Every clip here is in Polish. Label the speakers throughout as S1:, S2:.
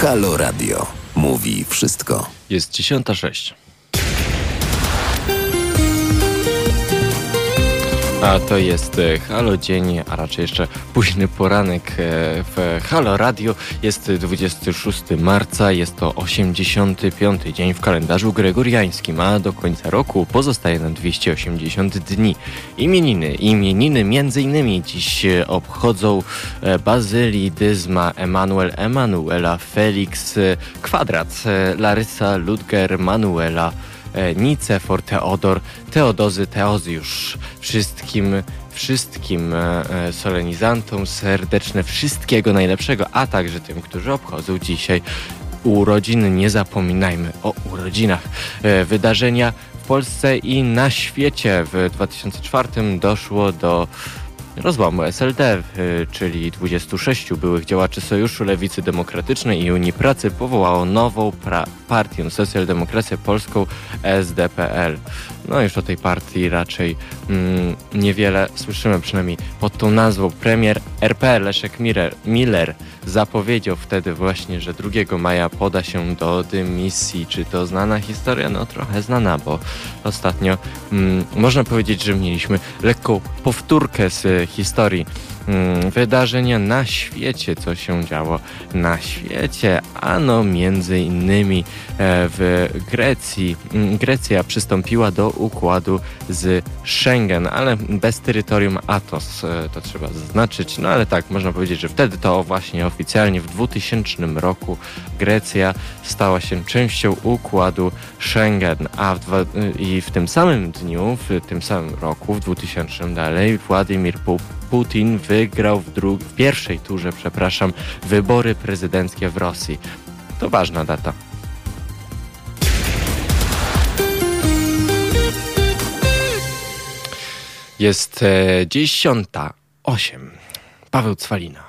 S1: Halo Radio. Mówi wszystko.
S2: Jest 10.06. A to jest e, Halo Dzień, a raczej jeszcze późny poranek e, w Halo Radio. Jest 26 marca, jest to 85 dzień w kalendarzu gregoriańskim, a do końca roku pozostaje nam 280 dni. Imieniny, imieniny między innymi dziś obchodzą e, Bazyli, Dyzma, Emanuel, Emanuela, Felix, Kwadrat, Larysa, Ludger, Manuela, Nicefor, Teodor, Teodozy, Teozjusz. Wszystkim, wszystkim e, e, solenizantom serdeczne wszystkiego najlepszego, a także tym, którzy obchodzą dzisiaj urodziny. Nie zapominajmy o urodzinach. Wydarzenia w Polsce i na świecie. W 2004 doszło do rozłamu SLD, czyli 26 byłych działaczy Sojuszu Lewicy Demokratycznej i Unii Pracy powołało nową partię Socjaldemokrację Polską SDPL. No już o tej partii raczej mm, niewiele słyszymy, przynajmniej pod tą nazwą. Premier RP Leszek Miller, Miller zapowiedział wtedy właśnie, że 2 maja poda się do dymisji. Czy to znana historia? No trochę znana, bo ostatnio mm, można powiedzieć, że mieliśmy lekką powtórkę z historii Mm, wydarzenia na świecie, co się działo na świecie. Ano między innymi e, w Grecji. Mm, Grecja przystąpiła do układu z Schengen, ale bez terytorium Atos, e, to trzeba zaznaczyć. No ale tak, można powiedzieć, że wtedy to właśnie oficjalnie w 2000 roku Grecja stała się częścią układu Schengen, a w dwa, i w tym samym dniu, w tym samym roku, w 2000 dalej, Władimir Putin wygrał w, dru- w pierwszej turze, przepraszam, wybory prezydenckie w Rosji. To ważna data. Jest e, dziesiąta osiem. Paweł Cwalina.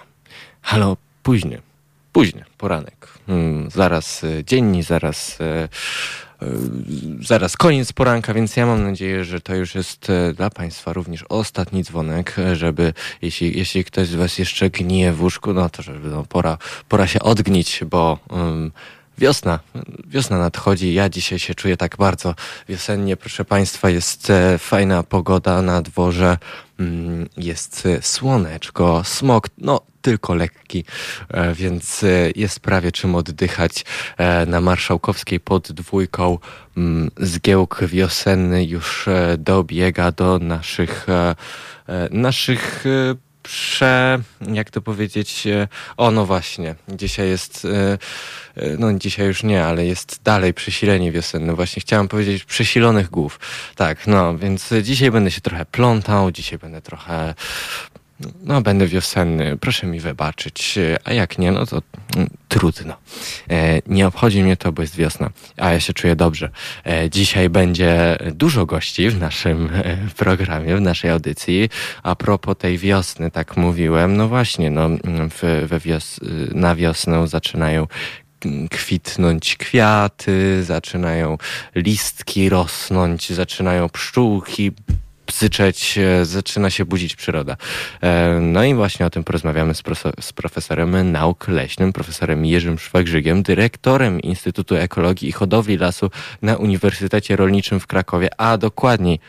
S2: Halo, późny, późny poranek. Hmm, zaraz e, dzienni, zaraz E, zaraz koniec poranka, więc ja mam nadzieję, że to już jest e, dla Państwa również ostatni dzwonek, żeby jeśli, jeśli ktoś z Was jeszcze gnije w łóżku, no to żeby no, pora, pora się odgnić, bo um, wiosna, wiosna nadchodzi. Ja dzisiaj się czuję tak bardzo wiosennie. Proszę Państwa, jest e, fajna pogoda na dworze, mm, jest słoneczko, smog, no tylko lekki, e, więc e, jest prawie czym oddychać. E, na Marszałkowskiej pod dwójką mm, zgiełk wiosenny już dobiega do naszych naszych prze, jak to powiedzieć, o no właśnie, dzisiaj jest, no dzisiaj już nie, ale jest dalej przesilenie wiosenne. Właśnie chciałam powiedzieć przesilonych głów. Tak, no, więc dzisiaj będę się trochę plątał, dzisiaj będę trochę no, będę wiosenny, proszę mi wybaczyć, a jak nie, no to mm, trudno. E, nie obchodzi mnie to, bo jest wiosna, a ja się czuję dobrze. E, dzisiaj będzie dużo gości w naszym e, programie, w naszej audycji. A propos tej wiosny, tak mówiłem, no właśnie, no, w, we wios na wiosnę zaczynają kwitnąć kwiaty, zaczynają listki rosnąć, zaczynają pszczółki bzyczeć, e, zaczyna się budzić przyroda. E, no i właśnie o tym porozmawiamy z, z profesorem nauk leśnym, profesorem Jerzym Szwagrzygiem, dyrektorem Instytutu Ekologii i Hodowli Lasu na Uniwersytecie Rolniczym w Krakowie, a dokładniej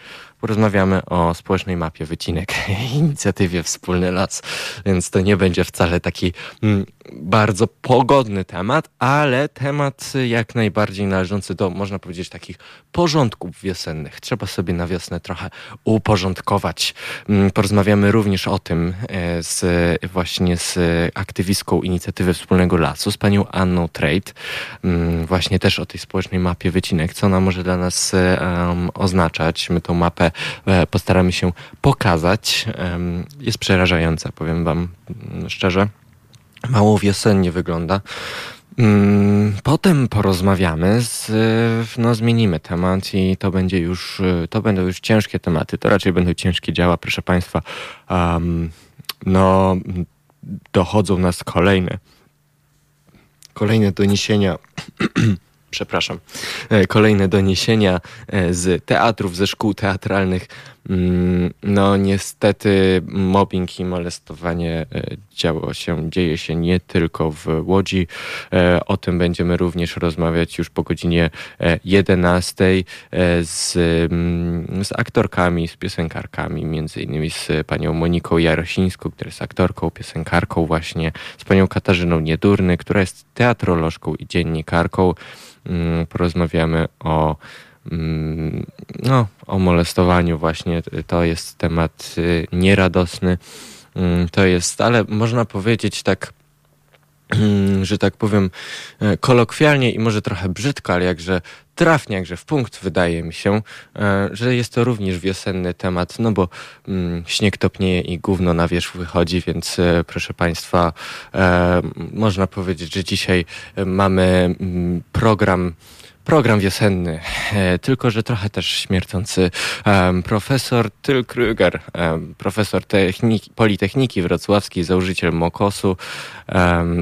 S2: porozmawiamy o społecznej mapie wycinek, inicjatywie Wspólny Las, więc to nie będzie wcale taki mm, bardzo pogodny temat, ale temat jak najbardziej należący do, można powiedzieć, takich porządków wiosennych. Trzeba sobie na wiosnę trochę uporządkować. Mm, porozmawiamy również o tym e, z, właśnie z aktywistką inicjatywy Wspólnego Lasu, z panią Anną Trade, mm, właśnie też o tej społecznej mapie wycinek, co ona może dla nas um, oznaczać. My tą mapę e, postaramy się pokazać. Jest przerażająca, powiem wam szczerze mało wiosennie wygląda. Mm, potem porozmawiamy, z, no zmienimy temat i to będzie już, to będą już ciężkie tematy, to raczej będą ciężkie działa, proszę Państwa. Um, no, dochodzą nas kolejne, kolejne doniesienia, przepraszam, e, kolejne doniesienia e, z teatrów, ze szkół teatralnych no niestety mobbing i molestowanie e, działo się, dzieje się nie tylko w Łodzi. E, o tym będziemy również rozmawiać już po godzinie 11 z, mm, z aktorkami, z piosenkarkami, między innymi z panią Moniką Jarosińską, która jest aktorką, piosenkarką właśnie, z panią Katarzyną Niedurny, która jest teatrolożką i dziennikarką. Mm, porozmawiamy o mm, no, o molestowaniu właśnie. To jest temat y, nieradosny. Mm, to jest, ale można powiedzieć tak, że tak powiem e, kolokwialnie i może trochę brzydko, ale jakże trafnie, jakże w punkt wydaje mi się, e, że jest to również wiosenny temat, no bo śnieg topnieje i gówno na wierzch wychodzi, więc e, proszę Państwa, można powiedzieć, że dzisiaj mamy program program wiosenny, e, tylko że trochę też śmiercący. Profesor Tyl Krüger, profesor techniki, Politechniki Wrocławskiej, założyciel MOKOS-u,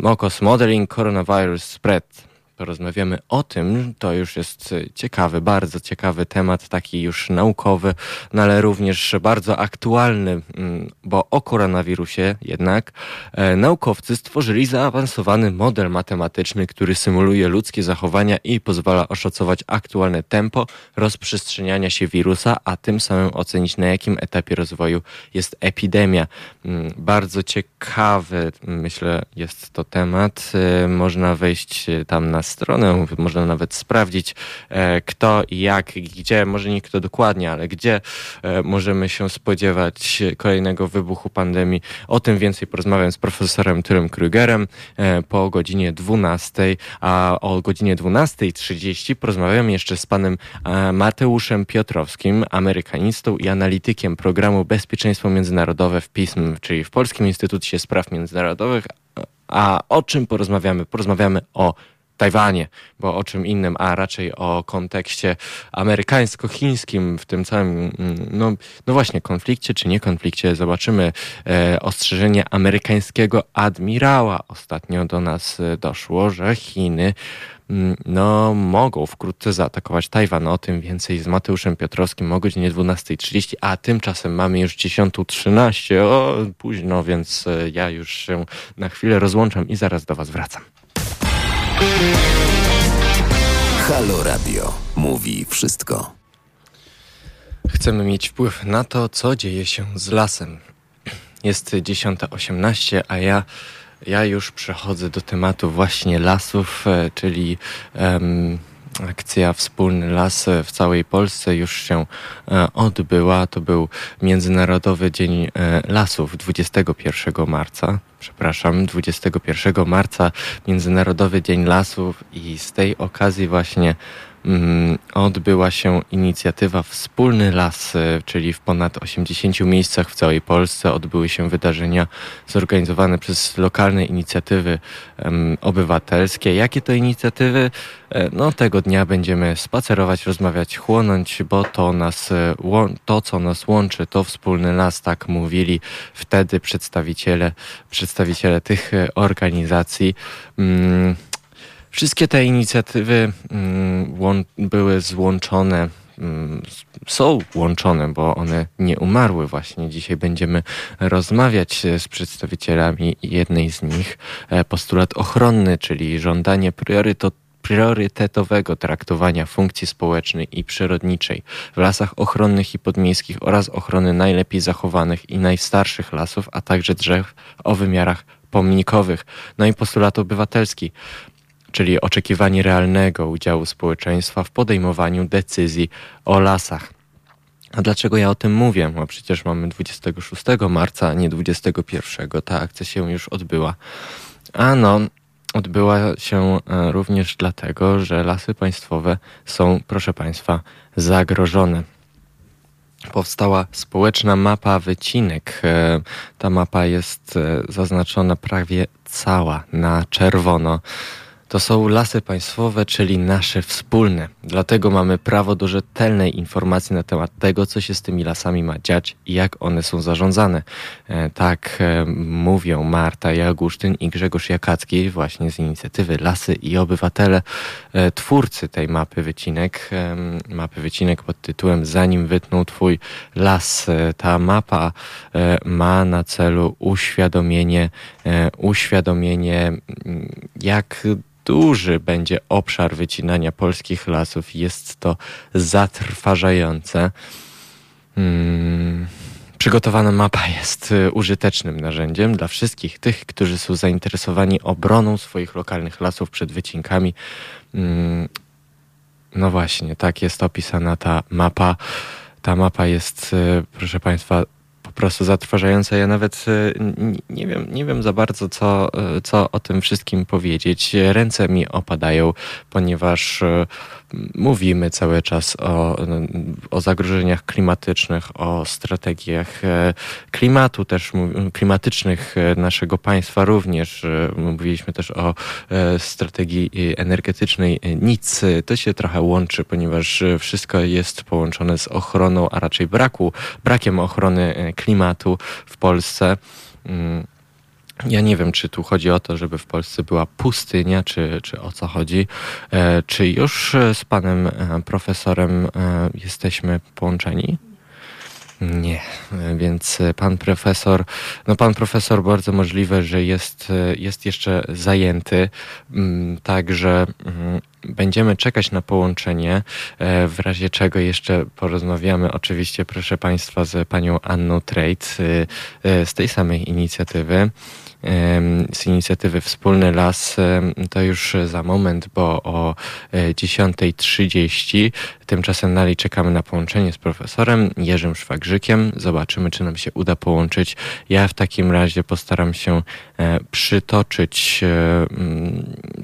S2: MOKOS Modeling Coronavirus Spread porozmawiamy o tym. To już jest ciekawy, bardzo ciekawy temat, taki już naukowy, no ale również bardzo aktualny, mm, bo o koronawirusie jednak e, naukowcy stworzyli zaawansowany model matematyczny, który symuluje ludzkie zachowania i pozwala oszacować aktualne tempo rozprzestrzeniania się wirusa, a tym samym ocenić na jakim etapie rozwoju jest epidemia. Mm, bardzo ciekawy, myślę, jest to temat. E, można wejść tam na stronę, można nawet sprawdzić e, kto i jak, gdzie, może nie kto dokładnie, ale gdzie e, możemy się spodziewać kolejnego wybuchu pandemii. O tym więcej porozmawiam z profesorem Tylem Krugerem e, po godzinie 12, a o godzinie 12.30 porozmawiam jeszcze z panem Mateuszem Piotrowskim, amerykanistą i analitykiem programu Bezpieczeństwo Międzynarodowe w PISM, czyli w Polskim Instytucie Spraw Międzynarodowych. A o czym porozmawiamy? Porozmawiamy o Tajwanie, bo o czym innym, a raczej o kontekście amerykańsko-chińskim w tym całym, mm, no, no właśnie, konflikcie czy nie konflikcie. Zobaczymy e, ostrzeżenie amerykańskiego admirała. Ostatnio do nas e, doszło, że Chiny mm, no, mogą wkrótce zaatakować Tajwan. O tym więcej z Mateuszem Piotrowskim o godzinie 12.30, a tymczasem mamy już 10.13. O, późno, więc e, ja już się na chwilę rozłączam i zaraz do Was wracam.
S1: Halo Radio mówi wszystko.
S2: Chcemy mieć wpływ na to, co dzieje się z lasem. Jest 10.18, a ja, ja już przechodzę do tematu właśnie lasów, e, czyli um, akcja Wspólny Las w całej Polsce już się e, odbyła. To był Międzynarodowy Dzień e, Lasów 21 marca. Przepraszam, 21 marca Międzynarodowy Dzień Lasów i z tej okazji właśnie odbyła się inicjatywa Wspólny Las, e, czyli w ponad 80 miejscach w całej Polsce odbyły się wydarzenia zorganizowane przez lokalne inicjatywy obywatelskie. Jakie to inicjatywy? E, no, tego dnia będziemy spacerować, rozmawiać, chłonąć, bo to nas, e, to co nas łączy, to wspólny las, tak mówili wtedy przedstawiciele, przedstawiciele tych organizacji. Wszystkie te inicjatywy mm, były złączone mm, są łączone, bo one nie umarły właśnie. Dzisiaj będziemy rozmawiać z przedstawicielami jednej z nich. E, postulat ochronny, czyli żądanie priorytetowego traktowania funkcji społecznej i przyrodniczej w lasach ochronnych i podmiejskich oraz ochrony najlepiej zachowanych i najstarszych lasów, a także drzew o wymiarach pomnikowych. No i postulat obywatelski czyli oczekiwanie realnego udziału społeczeństwa w podejmowaniu decyzji o lasach. A dlaczego ja o tym mówię? Bo przecież mamy 26 marca, a nie 21. Ta akcja się już odbyła. Ano, odbyła się e, również dlatego, że lasy państwowe są, proszę Państwa, zagrożone. Powstała społeczna mapa wycinek. E, ta mapa jest e, zaznaczona prawie cała na czerwono. To są lasy państwowe, czyli nasze wspólne. Dlatego mamy prawo do rzetelnej informacji na temat tego, co się z tymi lasami ma dziać i jak one są zarządzane. E, tak e, mówią Marta Jagusztyn i Grzegorz Jakacki właśnie z inicjatywy Lasy i Obywatele, e, twórcy tej mapy wycinek, mapy wycinek pod tytułem Zanim wytnął twój las. Ta mapa ma na celu uświadomienie, uświadomienie jak duży będzie obszar wycinania polskich lasów. Jest to zatrważające. Hmm. Przygotowana mapa jest y, użytecznym narzędziem dla wszystkich tych, którzy są zainteresowani obroną swoich lokalnych lasów przed wycinkami. Hmm. No właśnie, tak jest opisana ta mapa. Ta mapa jest, y, proszę Państwa, prostu zatrważające. Ja nawet e, nie wiem, nie wiem za bardzo, co, e, co o tym wszystkim powiedzieć. Ręce mi opadają, ponieważ e, mówimy cały czas o, o zagrożeniach klimatycznych, o strategiach klimatu też, klimatycznych naszego państwa również. Mówiliśmy też o strategii energetycznej nic. To się trochę łączy, ponieważ wszystko jest połączone z ochroną, a raczej braku, brakiem ochrony klimatu w Polsce. Ja nie wiem, czy tu chodzi o to, żeby w Polsce była pustynia, czy, czy o co chodzi. E, czy już z panem e, profesorem e, jesteśmy połączeni? Nie, więc pan profesor, no pan profesor bardzo możliwe, że jest, jest jeszcze zajęty, mm, także mm, będziemy czekać na połączenie, e, w razie czego jeszcze porozmawiamy. Oczywiście, proszę Państwa, z panią Anną Trejc e, z tej samej inicjatywy z inicjatywy Wspólny Las to już za moment, bo o 10.30 e, tymczasem dalej czekamy na połączenie z profesorem Jerzym Szwagrzykiem. Zobaczymy, czy nam się uda połączyć. Ja w takim razie postaram się e, przytoczyć, e,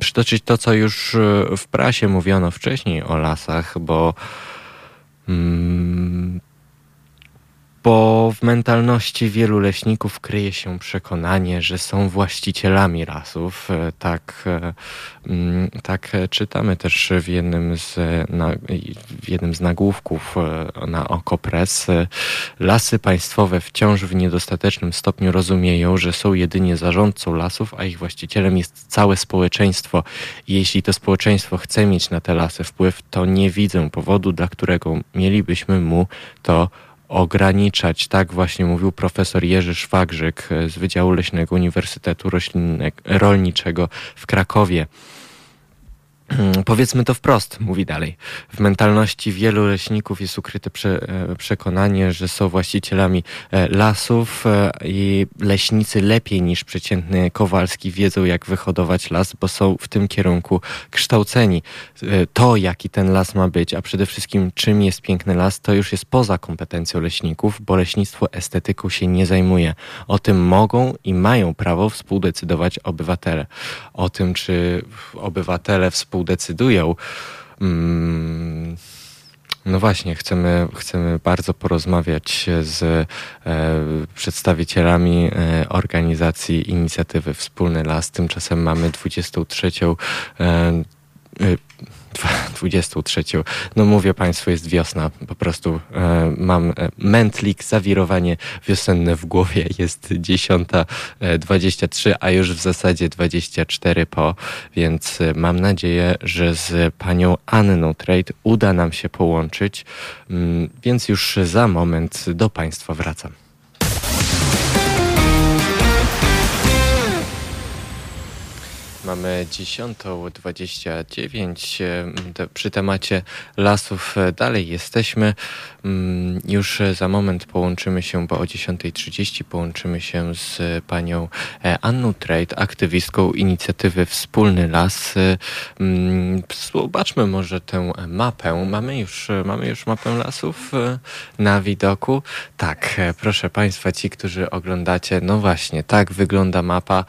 S2: przytoczyć to, co już w prasie mówiono wcześniej o lasach, bo mm, bo w mentalności wielu leśników kryje się przekonanie, że są właścicielami lasów. E, tak, e, mm, tak czytamy też w jednym z, na, w jednym z nagłówków e, na Okopres. Lasy państwowe wciąż w niedostatecznym stopniu rozumieją, że są jedynie zarządcą lasów, a ich właścicielem jest całe społeczeństwo. Jeśli to społeczeństwo chce mieć na te lasy wpływ, to nie widzę powodu, dla którego mielibyśmy mu to ograniczać. Tak właśnie mówił profesor Jerzy Szwagrzyk z Wydziału Leśnego Uniwersytetu Rolniczego w Krakowie. Hmm, powiedzmy to wprost, mówi dalej. W mentalności wielu leśników jest ukryte prze, e, przekonanie, że są właścicielami e, lasów e, i leśnicy lepiej niż przeciętny Kowalski wiedzą, jak wyhodować las, bo są w tym kierunku kształceni. To, jaki ten las ma być, a przede wszystkim czym jest piękny las, to już jest poza kompetencją leśników, bo leśnictwo estetyką się nie zajmuje. O tym mogą i mają prawo współdecydować obywatele. O tym, czy obywatele współdecydują współdecydują. Mm, no właśnie, chcemy, chcemy bardzo porozmawiać z e, przedstawicielami e, organizacji inicjatywy Wspólny Las. Tymczasem mamy 23. E, 23. No mówię Państwu, jest wiosna. Po prostu e, mam e, mętlik, zawirowanie wiosenne w głowie. Jest 10.23, e, a już w zasadzie 24 po, więc e, mam nadzieję, że z panią Anną Trade uda nam się połączyć. Mm, więc już za moment do Państwa wracam. Mamy 10.29. Przy temacie lasów e, dalej jesteśmy. Mm, już za moment połączymy się, bo o 10.30 połączymy się z panią e, Anną Trade, aktywistką inicjatywy Wspólny Las. E, mm, zobaczmy może tę mapę. Mamy już, mamy już mapę lasów na widoku. Tak, proszę Państwa, ci, którzy oglądacie, no właśnie, tak wygląda mapa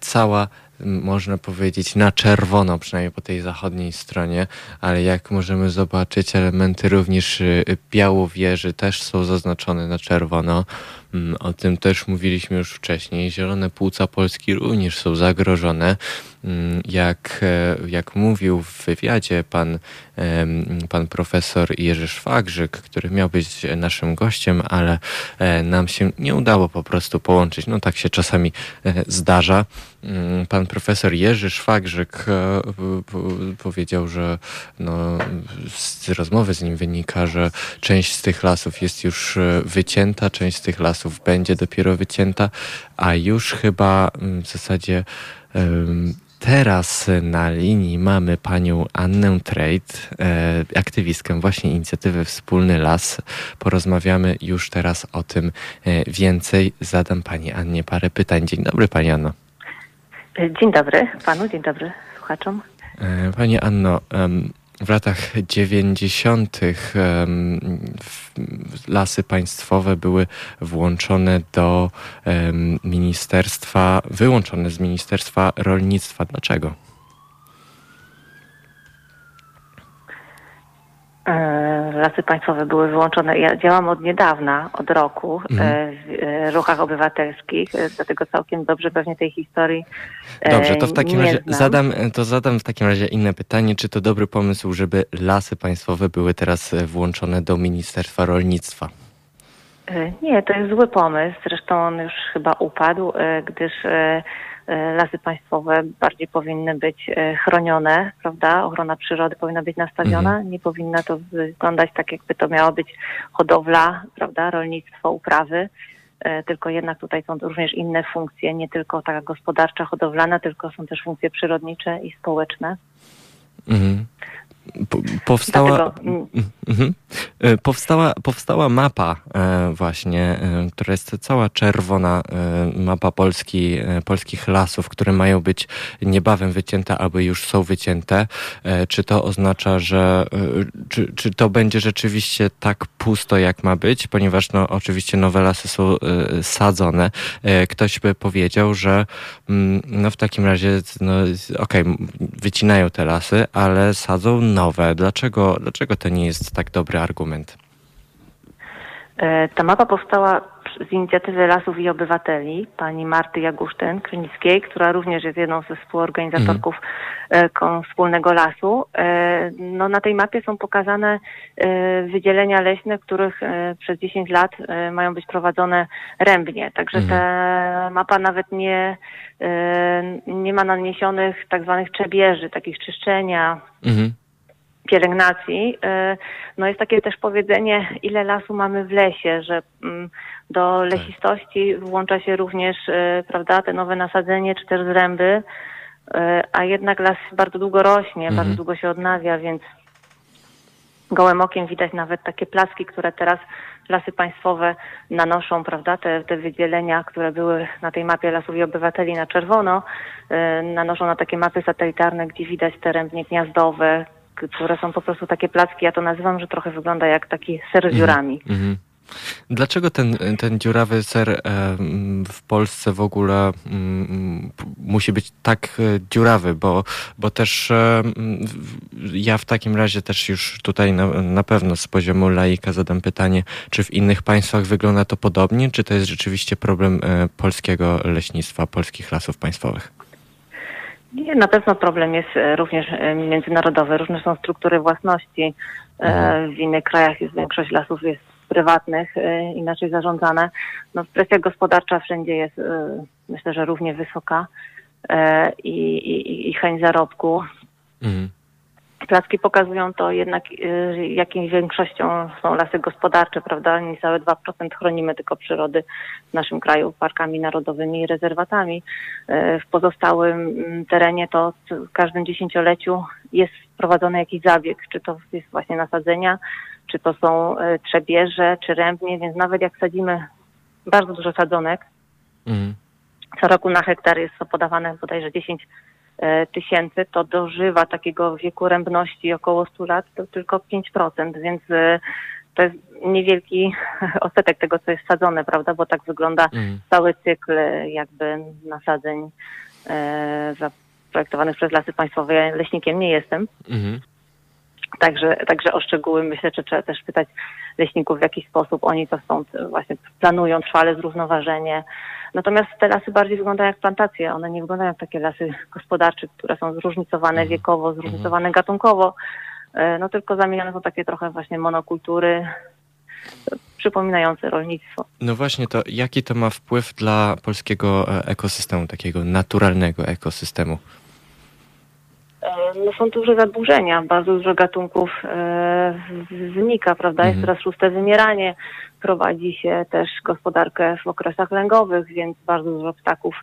S2: cała można powiedzieć, na czerwono, przynajmniej po tej zachodniej stronie, ale jak możemy zobaczyć, elementy również y, białowieży też są zaznaczone na czerwono. Mm, o tym też mówiliśmy już wcześniej. Zielone płuca Polski również są zagrożone. Mm, jak, e, jak mówił w wywiadzie pan, pan profesor Jerzy Szwagrzyk, który miał być naszym gościem, ale e, nam się nie udało po prostu połączyć. No tak się czasami e, zdarza. Mm, pan profesor Jerzy Szwagrzyk powiedział, że no, z rozmowy z nim wynika, że część z tych lasów jest już wycięta, część z tych lasów będzie dopiero wycięta, a już chyba mm, w zasadzie Teraz na linii mamy panią Annę Trade, e, aktywistkę właśnie inicjatywy Wspólny Las. Porozmawiamy już teraz o tym e, więcej. Zadam pani Annie parę pytań. Dzień dobry pani Anno.
S3: Dzień dobry panu, dzień dobry słuchaczom.
S2: E, pani Anno, w latach 90. lasy państwowe były włączone do ministerstwa, wyłączone z Ministerstwa Rolnictwa. Dlaczego?
S3: E, lasy Państwowe były wyłączone. Ja działam od niedawna, od roku e, mhm. w e, ruchach obywatelskich, dlatego całkiem dobrze pewnie tej historii.
S2: Dobrze, to w takim razie zadam, to zadam w takim razie inne pytanie. Czy to dobry pomysł, żeby lasy państwowe były teraz włączone do Ministerstwa Rolnictwa?
S3: Nie, to jest zły pomysł. Zresztą on już chyba upadł, gdyż E, lasy państwowe bardziej powinny być e, chronione, prawda? Ochrona przyrody powinna być nastawiona. Mhm. Nie powinna to wyglądać tak, jakby to miało być hodowla, prawda? Rolnictwo, uprawy. E, tylko jednak tutaj są również inne funkcje, nie tylko taka gospodarcza, hodowlana, tylko są też funkcje przyrodnicze i społeczne. Mhm
S2: powstała, mhm. e, powstała, powstała mapa e, właśnie, e, która jest cała czerwona, mapa Polski, polskich lasów, które mają być niebawem wycięte albo już są wycięte. Czy to oznacza, że czy, czy to będzie rzeczywiście tak pusto, jak ma być? Ponieważ no, oczywiście nowe lasy są sadzone. Ktoś by powiedział, że mm, no, w takim razie no, okej, okay, wycinają te lasy, ale sadzą nowe. Dlaczego, dlaczego to nie jest tak dobry argument?
S3: E, ta mapa powstała z inicjatywy Lasów i Obywateli, pani Marty Jagusztyn-Krynickiej, która również jest jedną ze współorganizatorków mhm. wspólnego lasu. E, no, na tej mapie są pokazane wydzielenia leśne, których przez 10 lat mają być prowadzone rębnie. Także mhm. ta mapa nawet nie, nie ma naniesionych tak zwanych czebieży, takich czyszczenia. Mhm pielęgnacji. E, no jest takie też powiedzenie, ile lasu mamy w lesie, że mm, do tak. lesistości włącza się również, e, prawda, te nowe nasadzenie czy też zręby, e, a jednak las bardzo długo rośnie, mhm. bardzo długo się odnawia, więc gołym okiem widać nawet takie plaski, które teraz lasy państwowe nanoszą, prawda, te, te wydzielenia, które były na tej mapie lasów i obywateli na czerwono, nanoszą na takie mapy satelitarne, gdzie widać te rębnie gniazdowe, które są po prostu takie placki, ja to nazywam, że trochę wygląda jak taki ser z mhm. dziurami. Mm -hmm.
S2: Dlaczego ten, ten dziurawy ser w Polsce w ogóle mm, musi być tak e, dziurawy? Bo, bo też ja w takim razie też już tutaj na, na pewno z poziomu laika zadam pytanie, czy w innych państwach wygląda to podobnie, czy to jest rzeczywiście problem e, polskiego leśnictwa, polskich lasów państwowych?
S3: Nie, na pewno problem jest e, również e, międzynarodowy. Różne są struktury własności. E, mhm. W innych krajach jest większość lasów jest prywatnych, inaczej zarządzane. No, presja gospodarcza wszędzie jest, myślę, że równie wysoka i, i, i chęć zarobku. Mhm. Placki pokazują to jednak, y, jaką większością są lasy gospodarcze, prawda? Niecałe 2% chronimy tylko przyrody w naszym kraju parkami narodowymi i rezerwatami. Y, w pozostałym mm, terenie to w każdym dziesięcioleciu jest wprowadzony jakiś zabieg, czy to jest właśnie nasadzenia, czy to są y, trzebieże, czy rębnie, więc nawet jak sadzimy bardzo dużo sadzonek, mm. co roku na hektar jest to podawane bodajże 10 E, tysięcy, to dożywa takiego wieku rębności około 100 lat, to tylko 5%, więc e, to jest niewielki odsetek tego, co jest sadzone, prawda, bo tak wygląda mm. cały cykl e, jakby nasadzeń e, zaprojektowanych przez Lasy Państwowe. Ja leśnikiem nie jestem. Mm. Także, także o szczegóły myślę, że trzeba też pytać leśników, w jaki sposób oni to stąd właśnie planują trwale zrównoważenie. Natomiast te lasy bardziej wyglądają jak plantacje. One nie wyglądają jak takie lasy gospodarcze, które są zróżnicowane
S2: Mhm.
S3: wiekowo, zróżnicowane gatunkowo. E, No tylko zamienione są takie trochę właśnie monokultury przypominające rolnictwo.
S2: No właśnie, to jaki to ma wpływ dla polskiego e, ekosystemu, takiego naturalnego ekosystemu?
S3: No są duże zaburzenia, bardzo dużo gatunków e, znika, prawda? Jest
S2: Mhm.
S3: teraz szóste wymieranie, prowadzi się też gospodarkę w okresach lęgowych, więc bardzo dużo ptaków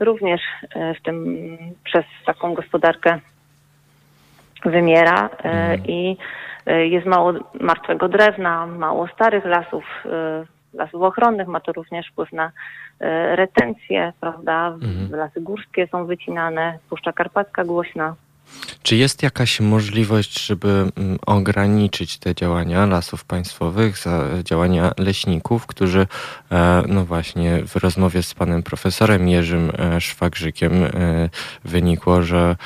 S3: również e, w tym przez taką gospodarkę wymiera e,
S2: Mhm.
S3: i e, jest mało martwego drewna, mało starych lasów, e, lasów ochronnych, ma to również wpływ na e, retencję, prawda?
S2: Mhm.
S3: Lasy górskie są wycinane, Puszcza Karpacka głośna.
S2: Czy jest jakaś możliwość, żeby mm, ograniczyć te działania lasów państwowych, działania leśników, którzy, e, no właśnie, w rozmowie z panem profesorem Jerzym e, Szwagrzykiem e, wynikło, że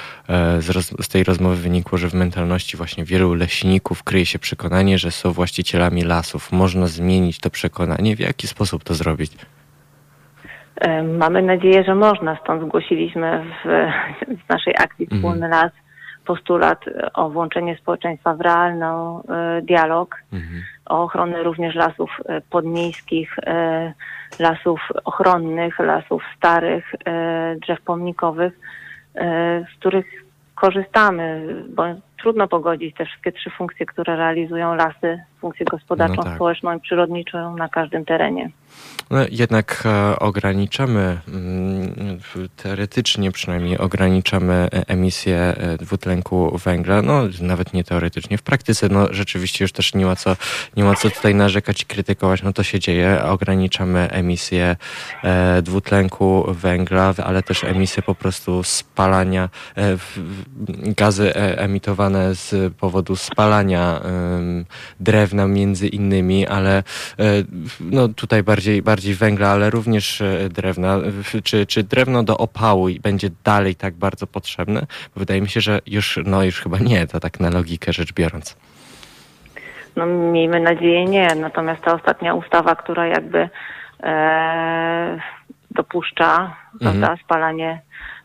S2: z tej rozmowy wynikło, że w mentalności właśnie wielu leśników kryje się przekonanie, że są właścicielami lasów. Można zmienić to przekonanie. W jaki sposób to zrobić?
S3: Mamy nadzieję, że można. Stąd zgłosiliśmy w, w naszej akcji
S2: Mhm.
S3: Wspólny Las postulat o włączenie społeczeństwa w realny e, dialog,
S2: Mhm.
S3: o ochronę również lasów e, podmiejskich, e, lasów ochronnych, lasów starych, drzew pomnikowych, z których korzystamy, bo trudno pogodzić te wszystkie trzy funkcje, które realizują lasy, funkcję gospodarczą,
S2: No tak.
S3: społeczną i przyrodniczą na każdym terenie.
S2: No, jednak e, ograniczamy, mm, teoretycznie przynajmniej ograniczamy e, emisję e, dwutlenku węgla, no nawet nie teoretycznie, w praktyce no rzeczywiście już też nie ma co, nie ma co tutaj narzekać i krytykować, no to się dzieje, ograniczamy emisję dwutlenku węgla, ale też emisję po prostu spalania, gazy emitowane z powodu spalania em, drewna między innymi, ale e, no tutaj bardziej, bardziej węgla, ale również e, drewna. W- Czy, czy drewno do opału będzie dalej tak bardzo potrzebne? Bo wydaje mi się, że już, no już chyba nie, to tak na logikę rzecz biorąc.
S3: No miejmy nadzieję nie, natomiast ta ostatnia ustawa, która jakby e, dopuszcza prawda, spalanie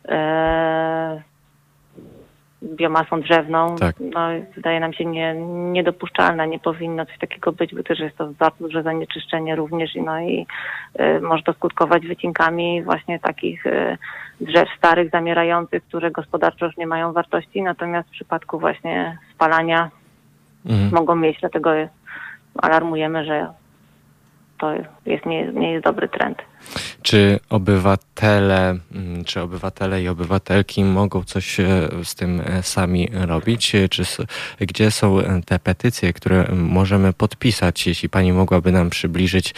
S3: e, biomasą drzewną,
S2: Tak.
S3: no wydaje nam się nie, niedopuszczalna, nie powinno coś takiego być, bo też jest to bardzo duże zanieczyszczenie również i no i e, może to skutkować wycinkami właśnie takich e, drzew starych, zamierających, które gospodarczo już nie mają wartości, natomiast w przypadku właśnie spalania
S2: Mhm.
S3: mogą mieć, dlatego alarmujemy, że to jest, nie, nie jest dobry trend.
S2: Czy obywatele, mm, czy obywatele i obywatelki mogą coś e, z tym e, sami robić? Czy, gdzie są e, te petycje, które możemy podpisać? Jeśli pani mogłaby nam przybliżyć,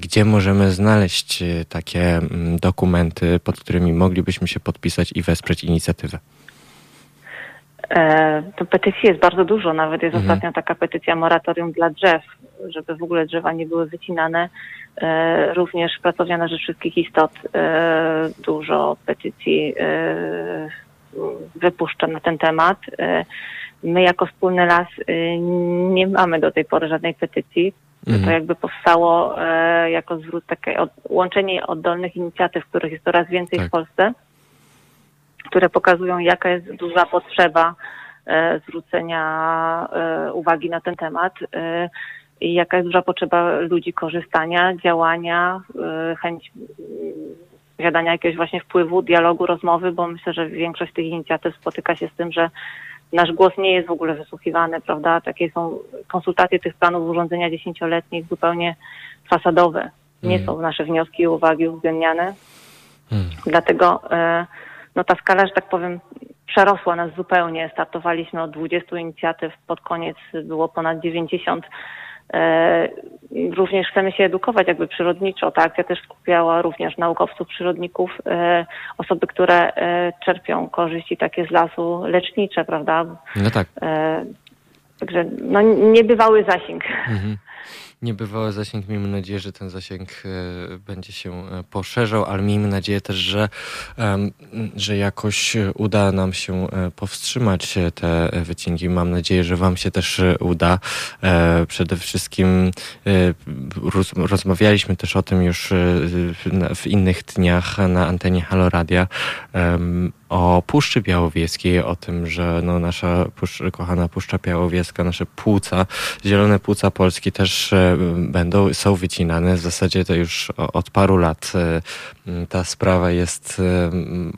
S2: gdzie możemy znaleźć takie mm, dokumenty, pod którymi moglibyśmy się podpisać i wesprzeć inicjatywę?
S3: To petycji jest bardzo dużo, nawet jest
S2: Mhm.
S3: ostatnio taka petycja moratorium dla drzew, żeby w ogóle drzewa nie były wycinane. E, również Pracownia na Rzecz Wszystkich Istot e, dużo petycji e, wypuszcza na ten temat. My jako Wspólny Las nie mamy do tej pory żadnej petycji. To
S2: Mhm.
S3: jakby powstało jako zwrót takie od, łączenie oddolnych inicjatyw, których jest coraz więcej
S2: Tak.
S3: w Polsce, które pokazują, jaka jest duża potrzeba zwrócenia uwagi na ten temat i jaka jest duża potrzeba ludzi korzystania, działania, e, chęć mm, posiadania jakiegoś właśnie wpływu, dialogu, rozmowy, bo myślę, że większość tych inicjatyw spotyka się z tym, że nasz głos nie jest w ogóle wysłuchiwany, prawda? Takie są konsultacje tych planów urządzenia dziesięcioletnich zupełnie fasadowe. Nie
S2: Mhm.
S3: są nasze wnioski i uwagi uwzględniane.
S2: Mhm.
S3: Dlatego e, no ta skala, że tak powiem, przerosła nas zupełnie. Startowaliśmy od 20 inicjatyw, pod koniec było ponad 90. E, Również chcemy się edukować jakby przyrodniczo. Ta akcja też skupiała również naukowców, przyrodników, e, osoby, które e, czerpią korzyści takie z lasu lecznicze, prawda?
S2: No tak.
S3: Także no, niebywały zasięg.
S2: Mhm. Niebywały zasięg. Miejmy nadzieję, że ten zasięg będzie się poszerzał, ale miejmy nadzieję też, że, że jakoś uda nam się powstrzymać te wycinki. Mam nadzieję, że Wam się też uda. Przede wszystkim rozmawialiśmy też o tym już w innych dniach na antenie Halo Radia o Puszczy Białowieskiej, o tym, że no nasza kochana Puszcza Białowieska, nasze płuca, zielone płuca Polski też e, będą, są wycinane. W zasadzie to już od paru lat e, ta sprawa jest e,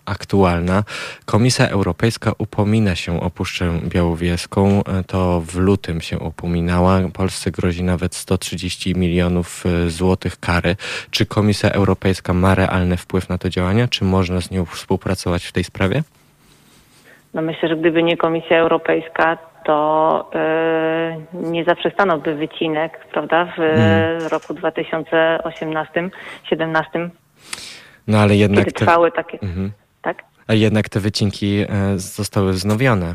S2: aktualna. Komisja Europejska upomina się o Puszczę Białowieską. To w lutym się upominała. Polsce grozi nawet 130 milionów złotych kary. Czy Komisja Europejska ma realny wpływ na to działania? Czy można z nią współpracować w tej sprawie? Sprawie?
S3: No myślę, że gdyby nie Komisja Europejska, to yy, nie zaprzestanąłby wycinek, prawda, w hmm. roku 2018-2017.
S2: No ale jednak.
S3: Kiedy trwały takie. Mhm. Tak?
S2: A jednak te wycinki e, zostały wznowione.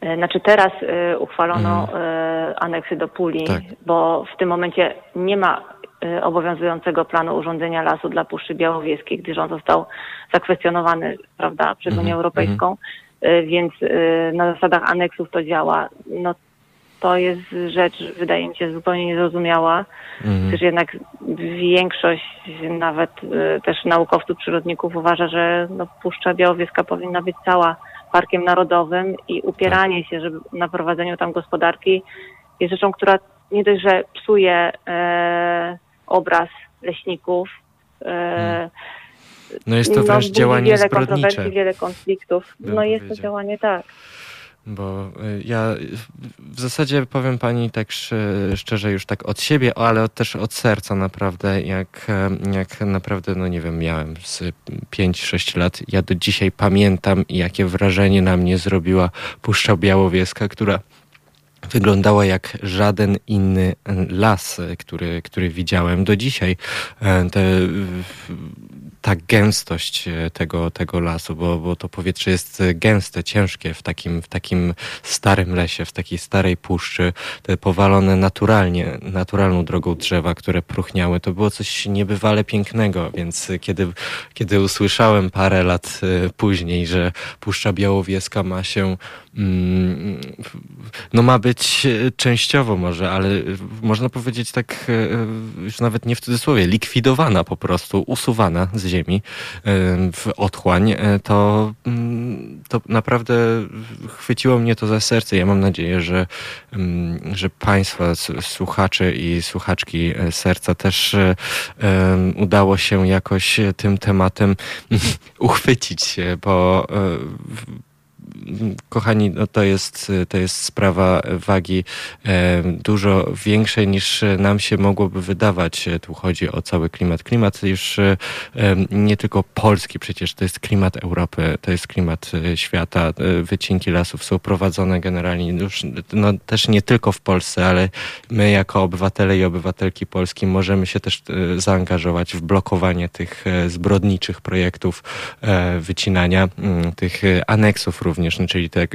S3: E, znaczy teraz uchwalono mhm. aneksy do puli, tak. bo w tym momencie nie ma obowiązującego planu urządzenia lasu dla Puszczy Białowieskiej, gdyż on został zakwestionowany prawda, przez Unię -hmm. Europejską, y, więc y, na zasadach aneksów to działa. No, to jest rzecz, wydaje mi się, zupełnie niezrozumiała, mm. gdyż jednak większość nawet też naukowców, przyrodników uważa, że no, Puszcza Białowieska powinna być cała parkiem narodowym i upieranie tak. się żeby na prowadzeniu tam gospodarki jest rzeczą, która nie dość, że psuje e, obraz leśników. E,
S2: hmm. No jest to no, wręcz działanie
S3: wiele
S2: zbrodnicze.
S3: kontrowersji, wiele konfliktów. No jest to działanie tak.
S2: Bo y, ja w zasadzie powiem pani tak szczerze już tak od siebie, ale też od serca naprawdę, jak, jak naprawdę, no nie wiem, miałem z 5-6 lat, ja do dzisiaj pamiętam jakie wrażenie na mnie zrobiła Puszcza Białowieska, która wyglądała jak żaden inny las, który, który widziałem do dzisiaj. E, te, ta gęstość tego, tego lasu, bo, bo to powietrze jest gęste, ciężkie w takim, w takim starym lesie, w takiej starej puszczy, te powalone naturalnie, naturalną drogą drzewa, które pruchniały, to było coś niebywale pięknego, więc kiedy, kiedy usłyszałem parę lat e, później, że Puszcza Białowieska ma się no ma być e, częściowo może, ale można powiedzieć tak już nawet nie w cudzysłowie, likwidowana po prostu, usuwana z ziemi w otchłań, e, to, mm, to naprawdę chwyciło mnie to za serce. Ja mam nadzieję, że, mm, że Państwa, słuchacze i słuchaczki e, serca też e, udało się jakoś tym tematem uchwycić, bo kochani, no to, jest, to jest sprawa wagi e, dużo większej niż nam się mogłoby wydawać. Tu chodzi o cały klimat. Klimat już e, nie tylko polski przecież, to jest klimat Europy, to jest klimat e, świata. Wycinki lasów są prowadzone generalnie już no, też nie tylko w Polsce, ale my jako obywatele i obywatelki Polski możemy się też zaangażować w blokowanie tych zbrodniczych projektów wycinania, tych aneksów również czyli te, e,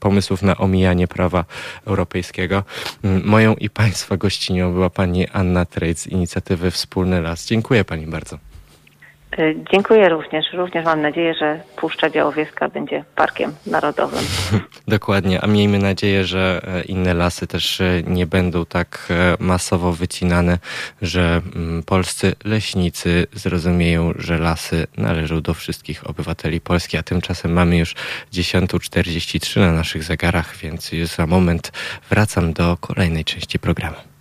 S2: pomysłów na omijanie prawa europejskiego. Mm, moją i Państwa gościnią była pani Anna Trejc z inicjatywy Wspólny Las. Dziękuję Pani bardzo.
S3: E, dziękuję również. Również mam nadzieję, że Puszcza Białowieska będzie parkiem narodowym.
S2: Dokładnie, a miejmy nadzieję, że e, inne lasy też e, nie będą tak masowo wycinane, że mm, polscy leśnicy zrozumieją, że lasy należą do wszystkich obywateli Polski, a tymczasem mamy już 10.43 na naszych zegarach, więc już za moment wracam do kolejnej części programu.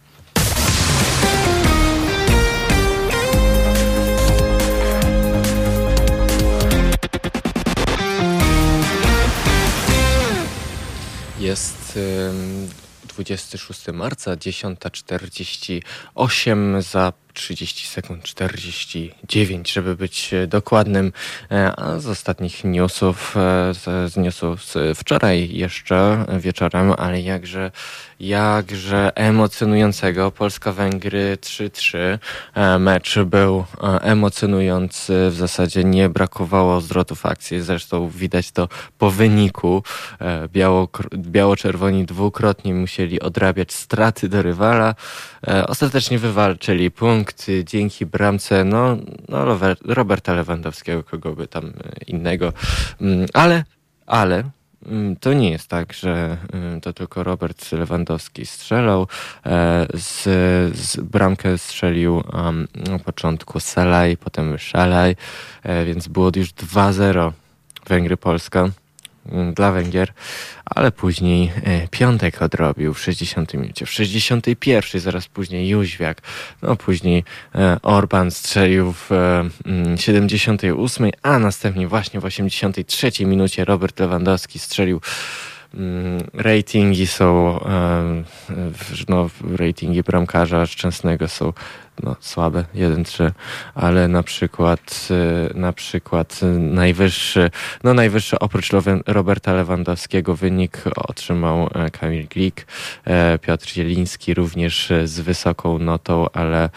S2: Jest 26 marca, 10.48. Za 30 sekund 49, żeby być dokładnym. A z ostatnich newsów, z, z newsów z wczoraj jeszcze wieczorem, ale jakże jakże emocjonującego. Polska-Węgry 3-3. E, mecz był e, emocjonujący, w zasadzie nie brakowało zwrotów akcji. Zresztą widać to po wyniku. E, biało, biało-czerwoni dwukrotnie musieli odrabiać straty do rywala. Ostatecznie wywalczyli punkt dzięki bramce no, no Roberta Lewandowskiego, kogo by tam innego. Mm, ale, ale Mm, to nie jest tak, że mm, to tylko Robert Lewandowski strzelał. E, z, z bramkę strzelił na początku Salaj, potem Szalaj, e, więc było już 2-0 Węgry-Polska. Mm, dla Węgier, ale później e, Piątek odrobił w 60 minucie, w 61 zaraz później Jóźwiak, no później e, Orban strzelił w 78, mm, a następnie właśnie w 83 minucie Robert Lewandowski strzelił ratingi są, no, ratingi bramkarza Szczęsnego są no, słabe, 1-3, ale na przykład, y, na przykład najwyższy, no najwyższy oprócz Roberta Lewandowskiego wynik otrzymał e, Kamil Glik, e, Piotr Zieliński również z wysoką notą, ale e,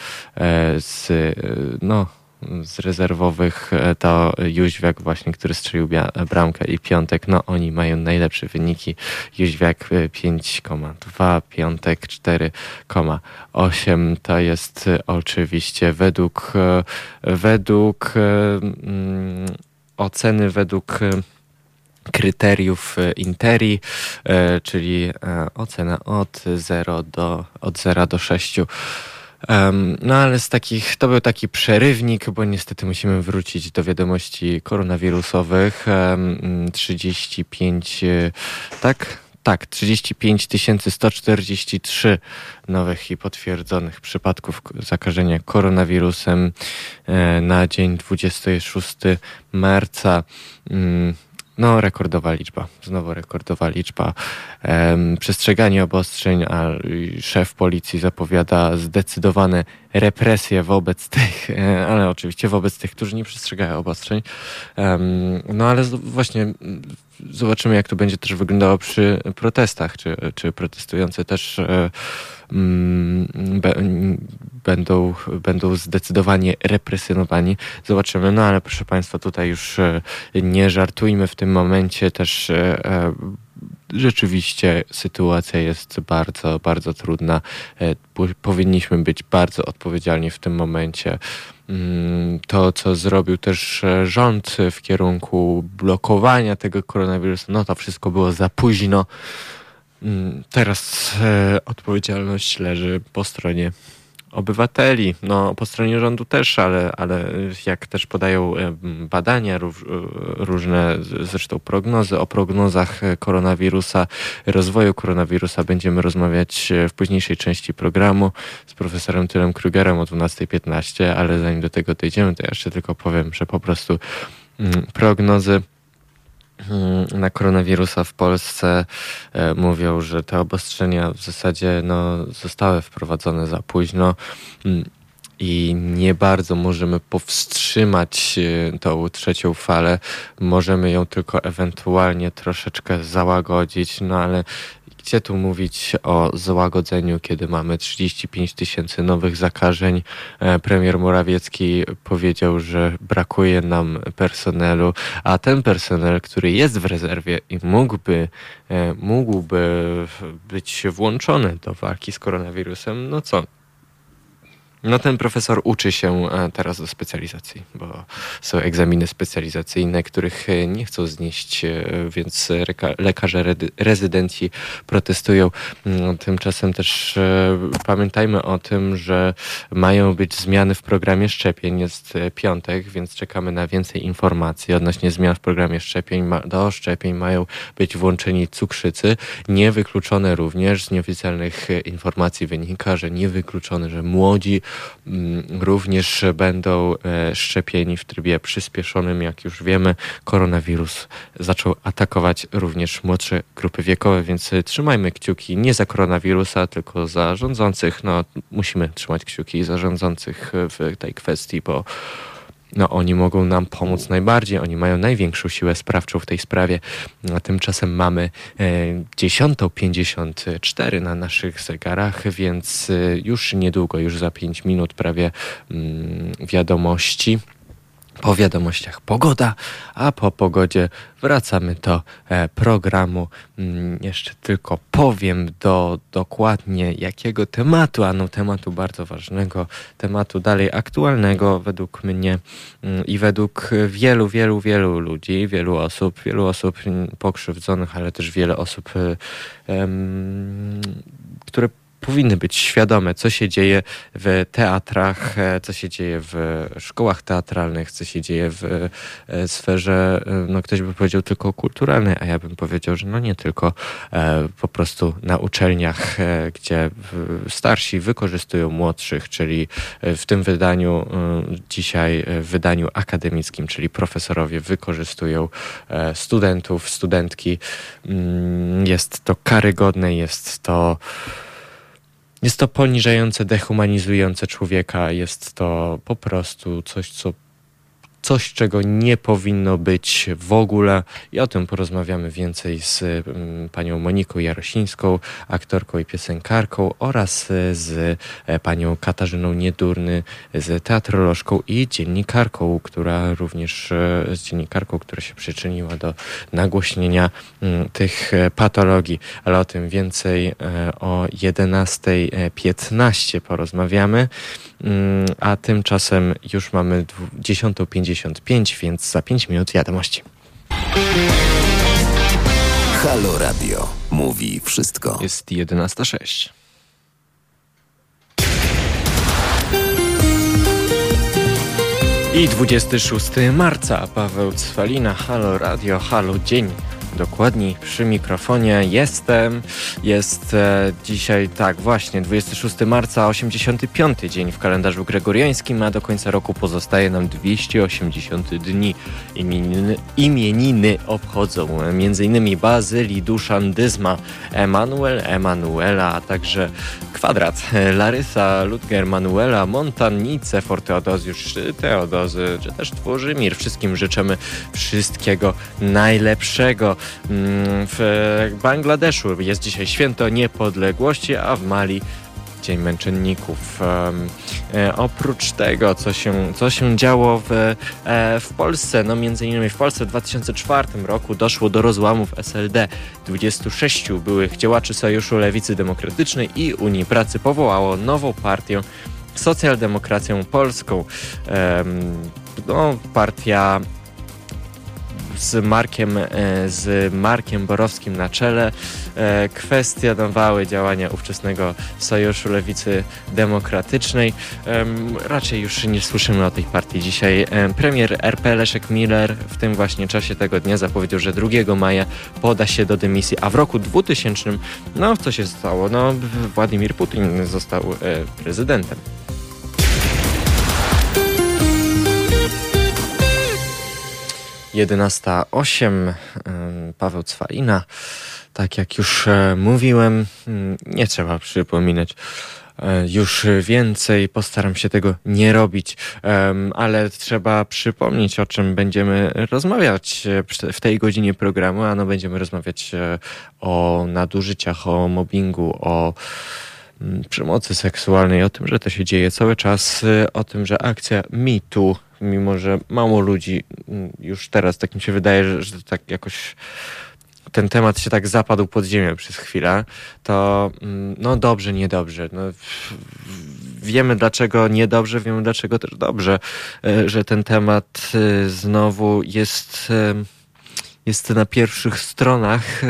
S2: z, no, z rezerwowych e, to Jóźwiak właśnie, który strzelił bramkę i Piątek, no oni mają najlepsze wyniki. Jóźwiak 5,2, e, Piątek 4,8. To jest e, oczywiście według, według mm, oceny, według kryteriów Interi, czyli ocena od 0 do, od 0 do 6 Um, no ale z takich, to był taki przerywnik, bo niestety musimy wrócić do wiadomości koronawirusowych. Um, 35, e, tak? Tak, 35 143 nowych i potwierdzonych przypadków zakażenia koronawirusem e, na dzień 26 marca. No, rekordowa liczba. Znowu rekordowa liczba. Przestrzeganie obostrzeń, a szef policji zapowiada zdecydowane represje wobec tych, e, ale oczywiście wobec tych, którzy nie przestrzegają obostrzeń. No ale właśnie zobaczymy, jak to będzie też wyglądało przy protestach, czy, czy protestujący też e, mm, będą, będą zdecydowanie represjonowani. Zobaczymy. No ale proszę Państwa, tutaj już e, nie żartujmy w tym momencie też e, rzeczywiście sytuacja jest bardzo, bardzo trudna. Powinniśmy być bardzo odpowiedzialni w tym momencie. Mm, to, co zrobił też e, rząd w kierunku blokowania tego koronawirusa, no to wszystko było za późno. Mm, teraz e, odpowiedzialność leży po stronie obywateli, no po stronie rządu też, ale, ale jak też podają e, badania różne, zresztą prognozy, o prognozach koronawirusa, rozwoju koronawirusa będziemy rozmawiać w późniejszej części programu z profesorem Tylem Krugerem o 12.15, ale zanim do tego dojdziemy, to jeszcze tylko powiem, że po prostu mm, prognozy na koronawirusa w Polsce e, mówią, że te obostrzenia w zasadzie no, zostały wprowadzone za późno mm, i nie bardzo możemy powstrzymać e, tą trzecią falę. Możemy ją tylko ewentualnie troszeczkę załagodzić, no ale gdzie tu mówić o złagodzeniu, kiedy mamy 35 tysięcy nowych zakażeń? E, premier Morawiecki powiedział, że brakuje nam personelu, a ten personel, który jest w rezerwie i mógłby, e, mógłby być włączony do walki z koronawirusem, no co? No ten profesor uczy się e, teraz do specjalizacji, bo są egzaminy specjalizacyjne, których e, nie chcą znieść, e, więc lekarze rezydenci protestują. No, tymczasem też pamiętajmy o tym, że mają być zmiany w programie szczepień. Jest piątek, więc czekamy na więcej informacji odnośnie zmian w programie szczepień. Do szczepień mają być włączeni cukrzycy. Niewykluczone również z nieoficjalnych informacji wynika, że niewykluczone, że młodzi również będą e, szczepieni w trybie przyspieszonym. Jak już wiemy, koronawirus zaczął atakować również młodsze grupy wiekowe, więc trzymajmy kciuki nie za koronawirusa, tylko za rządzących. No, musimy trzymać kciuki za rządzących w tej kwestii, bo no oni mogą nam pomóc najbardziej, oni mają największą siłę sprawczą w tej sprawie. A tymczasem mamy 10.54 e, na naszych zegarach, więc e, już niedługo, już za 5 minut prawie mm, wiadomości. Po wiadomościach pogoda, a po pogodzie wracamy do e, programu. Mm, jeszcze tylko powiem do dokładnie jakiego tematu, a no tematu bardzo ważnego, tematu dalej aktualnego według mnie mm, i według wielu, wielu, wielu ludzi, wielu osób, wielu osób pokrzywdzonych, ale też wiele osób, e, które powinny być świadome, co się dzieje w teatrach, e, co się dzieje w szkołach teatralnych, co się dzieje w e, sferze, e, no ktoś by powiedział tylko kulturalnej, a ja bym powiedział, że no nie tylko po prostu na uczelniach, gdzie starsi wykorzystują młodszych, czyli w tym wydaniu dzisiaj, w wydaniu akademickim, czyli profesorowie wykorzystują studentów, studentki. Mm, jest to karygodne, jest to jest to poniżające, dehumanizujące człowieka, jest to po prostu coś, co coś, czego nie powinno być w ogóle. I o tym porozmawiamy więcej z mm, panią Moniką Jarosińską, aktorką i piosenkarką oraz z e, panią Katarzyną Niedurny, z teatrolożką i dziennikarką, która również e, z dziennikarką, która się przyczyniła do nagłośnienia mm, tych e, patologii. Ale o tym więcej o 11.15 porozmawiamy. Mm, a tymczasem już mamy 10.55, więc za 5 minut wiadomości.
S1: Halo Radio mówi wszystko.
S2: Jest 11.06. I 26 marca Paweł Cwalina, Halo Radio, Halo Dzień dokładniej przy mikrofonie jestem. Jest e, dzisiaj, tak, właśnie 26 marca, 85 dzień w kalendarzu gregoriańskim, a do końca roku pozostaje nam 280 dni. Imieniny, imieniny obchodzą m.in. Bazylii, Duszan, Dyzma, Emanuel, Emanuela, a także Kwadrat, Larysa, Ludger, Manuela, Montannice, Forteodozjusz, Teodozy, czy też Tworzymir. Wszystkim życzymy wszystkiego najlepszego. Mm, w Bangladeszu jest dzisiaj święto niepodległości, a w Mali Dzień Męczenników. E, oprócz tego, co się, co się działo w, e, w Polsce, no między innymi w Polsce w 2004 roku doszło do rozłamów SLD. 26 byłych działaczy Sojuszu Lewicy Demokratycznej i Unii Pracy powołało nową partię Socjaldemokracją Polską. No, partia z Markiem, e, z Markiem Borowskim na czele e, kwestionowały działania ówczesnego Sojuszu Lewicy Demokratycznej. Raczej już nie słyszymy o tej partii dzisiaj. Premier RP Leszek Miller w tym właśnie czasie tego dnia zapowiedział, że 2 maja poda się do dymisji, a w roku 2000, no co się stało? No Władimir Putin został e, prezydentem. 11.08 Paweł Cwalina. Tak jak już e, mówiłem, mm, nie trzeba przypominać e, już więcej, postaram się tego nie robić, ale trzeba przypomnieć, o czym będziemy rozmawiać e, w tej godzinie programu, a no będziemy rozmawiać o nadużyciach, o mobbingu, o mm, przemocy seksualnej, o tym, że to się dzieje cały czas, o tym, że akcja MeToo mimo że mało ludzi mm, już teraz, tak mi się wydaje, że, że tak jakoś ten temat się tak zapadł pod ziemię przez chwilę, to mm, no dobrze, niedobrze. No, wiemy dlaczego niedobrze, wiemy dlaczego też dobrze, e, że ten temat e, znowu jest jest na pierwszych stronach e,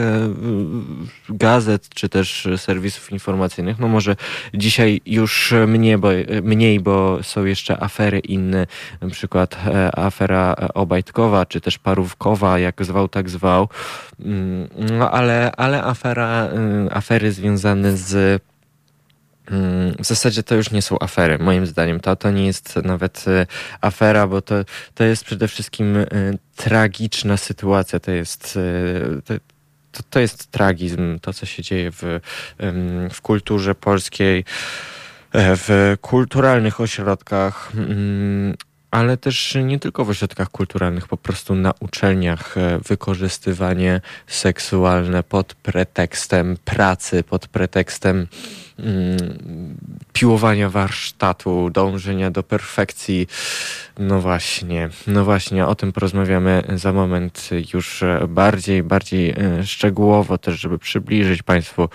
S2: gazet czy też serwisów informacyjnych. No może dzisiaj już mniej, bo, mniej, bo są jeszcze afery inne, na przykład e, afera Obajtkowa czy też Parówkowa, jak zwał, tak zwał. Mm, no ale, ale afera, e, afery związane z w zasadzie to już nie są afery, moim zdaniem. To, to nie jest nawet e, afera, bo to, to jest przede wszystkim e, tragiczna sytuacja. To jest, e, to, to, to jest tragizm, to co się dzieje w, w kulturze polskiej, w kulturalnych ośrodkach mm, ale też nie tylko w ośrodkach kulturalnych, po prostu na uczelniach wykorzystywanie seksualne pod pretekstem pracy, pod pretekstem Mm, piłowania warsztatu, dążenia do perfekcji. No właśnie, no właśnie, o tym porozmawiamy za moment już bardziej, bardziej e, szczegółowo też, żeby przybliżyć Państwu,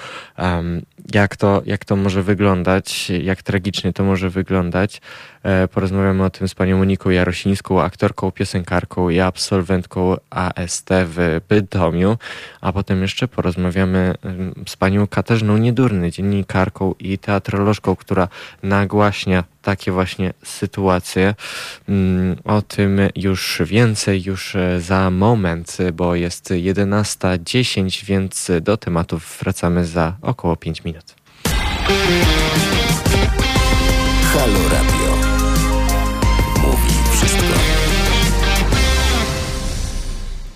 S2: jak to, jak to może wyglądać, jak tragicznie to może wyglądać. E, porozmawiamy o tym z panią Moniką Jarosińską, aktorką, piosenkarką i absolwentką AST w Bytomiu, a potem jeszcze porozmawiamy z panią Katarzyną Niedurny, dziennikarką i teatrolożką, która nagłaśnia takie właśnie sytuacje. Mm, o tym już więcej już e, za moment, bo jest 11.10, więc do tematów wracamy za około 5 minut.
S1: Halo Radio.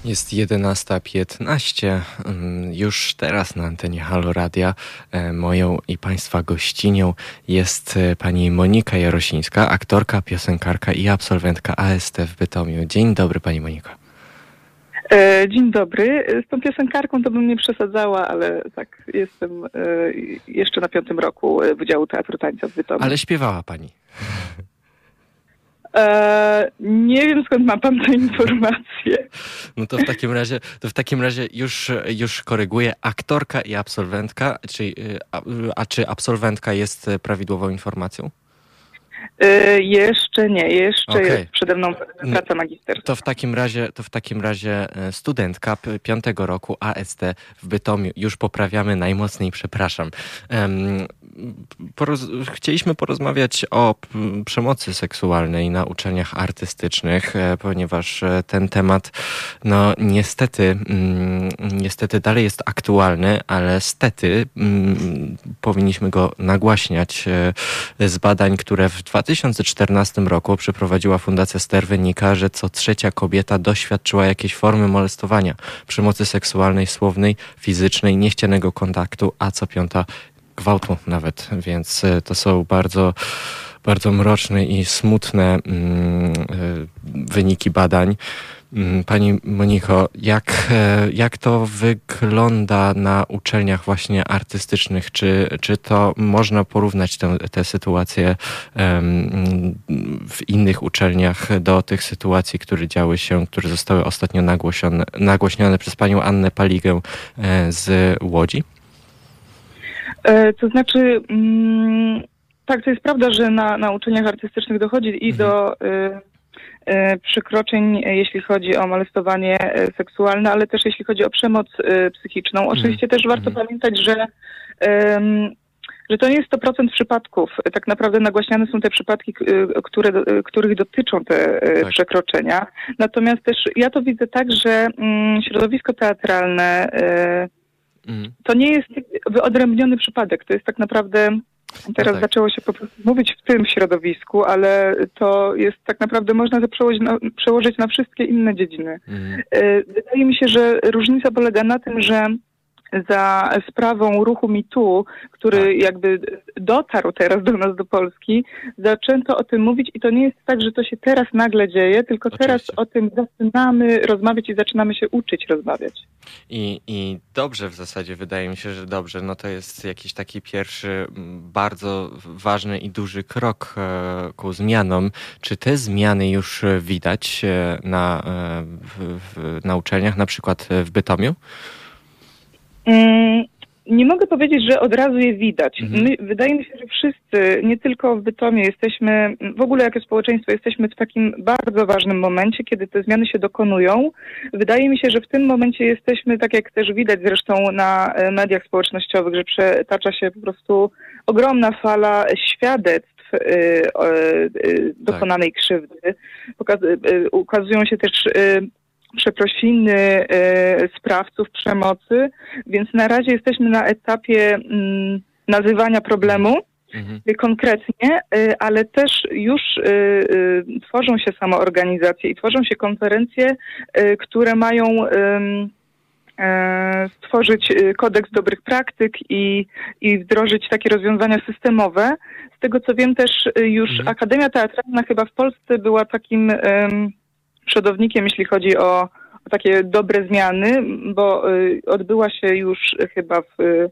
S2: Jest 11.15. Mm, już teraz na antenie Halo Radia e, moją i Państwa gościnią jest e, pani Monika Jarosińska, aktorka, piosenkarka i absolwentka AST w Bytomiu. Dzień dobry pani Monika.
S4: E, dzień dobry. Z tą piosenkarką to bym nie przesadzała, ale tak, jestem jeszcze na piątym roku Wydziału Teatru Tańca w Bytomiu.
S2: Ale śpiewała pani.
S4: Eee, nie wiem skąd ma pan tę informację.
S2: No to w takim razie, to w takim razie już, już koryguję. Aktorka i absolwentka, czy, a, a czy absolwentka jest prawidłową informacją?
S4: Y, jeszcze nie, jeszcze okay. jest przede mną praca magisterska.
S2: To w takim razie, to w takim razie e, studentka piątego roku AST w Bytomiu. Już poprawiamy najmocniej, przepraszam. Um, poroz chcieliśmy porozmawiać o przemocy seksualnej na uczelniach artystycznych, e, ponieważ e, ten temat, no niestety, mm, niestety dalej jest aktualny, ale stety mm, powinniśmy go nagłaśniać z badań, które w 2014 roku przeprowadziła Fundacja Ster wynika, że co trzecia kobieta doświadczyła jakiejś formy molestowania, przemocy seksualnej, słownej, fizycznej, niechcianego kontaktu, a co piąta gwałtu nawet, więc e, to są bardzo bardzo mroczne i smutne mm, e, wyniki badań. Mm, pani Moniko, jak, e, jak to wygląda na uczelniach właśnie artystycznych? Czy, czy to można porównać tę, tę sytuację w innych uczelniach do tych sytuacji, które działy się, które zostały ostatnio nagłośnione, nagłośnione przez panią Annę Paligę e, z Łodzi?
S4: E, to znaczy, mm, tak, to jest prawda, że na, na uczelniach artystycznych dochodzi i mhm. do E, przekroczeń, e, jeśli chodzi o molestowanie e, seksualne, ale też jeśli chodzi o przemoc psychiczną. Mhm. Oczywiście też warto mm. pamiętać, że że to nie jest 100% przypadków. Tak naprawdę nagłaśniane są te przypadki, które, których dotyczą te tak. przekroczenia. Natomiast też ja to widzę tak, że mm, środowisko teatralne mm. to nie jest wyodrębniony przypadek. To jest tak naprawdę Teraz no tak. zaczęło się po prostu mówić w tym środowisku, ale to jest tak naprawdę można to przełożyć na, przełożyć na wszystkie inne dziedziny. Mhm. E, wydaje mi się, że różnica polega na tym, że za sprawą ruchu MeToo, który tak. jakby dotarł teraz do nas, do Polski, zaczęto o tym mówić i to nie jest tak, że to się teraz nagle dzieje, tylko Oczywiście. teraz o tym zaczynamy rozmawiać i zaczynamy się uczyć rozmawiać.
S2: I, I dobrze w zasadzie, wydaje mi się, że dobrze. No to jest jakiś taki pierwszy bardzo ważny i duży krok e, ku zmianom. Czy te zmiany już widać e, na, e, na uczelniach, na przykład w Bytomiu?
S4: Mm, nie mogę powiedzieć, że od razu je widać. Mhm. My, wydaje mi się, że wszyscy, nie tylko w Bytomie, jesteśmy, w ogóle jako społeczeństwo, jesteśmy w takim bardzo ważnym momencie, kiedy te zmiany się dokonują. Wydaje mi się, że w tym momencie jesteśmy, tak jak też widać zresztą na e, mediach społecznościowych, że przetacza się po prostu ogromna fala świadectw y, y, dokonanej tak. krzywdy. Pokaz, ukazują się też przeprosiny e, sprawców przemocy, więc na razie jesteśmy na etapie mm, nazywania problemu. mhm. konkretnie, ale też już tworzą się samoorganizacje i tworzą się konferencje, które mają stworzyć kodeks dobrych praktyk i, i wdrożyć takie rozwiązania systemowe. Z tego co wiem też już mhm. Akademia Teatralna chyba w Polsce była takim um, przodownikiem, jeśli chodzi o takie dobre zmiany, bo y, odbyła się już chyba w y,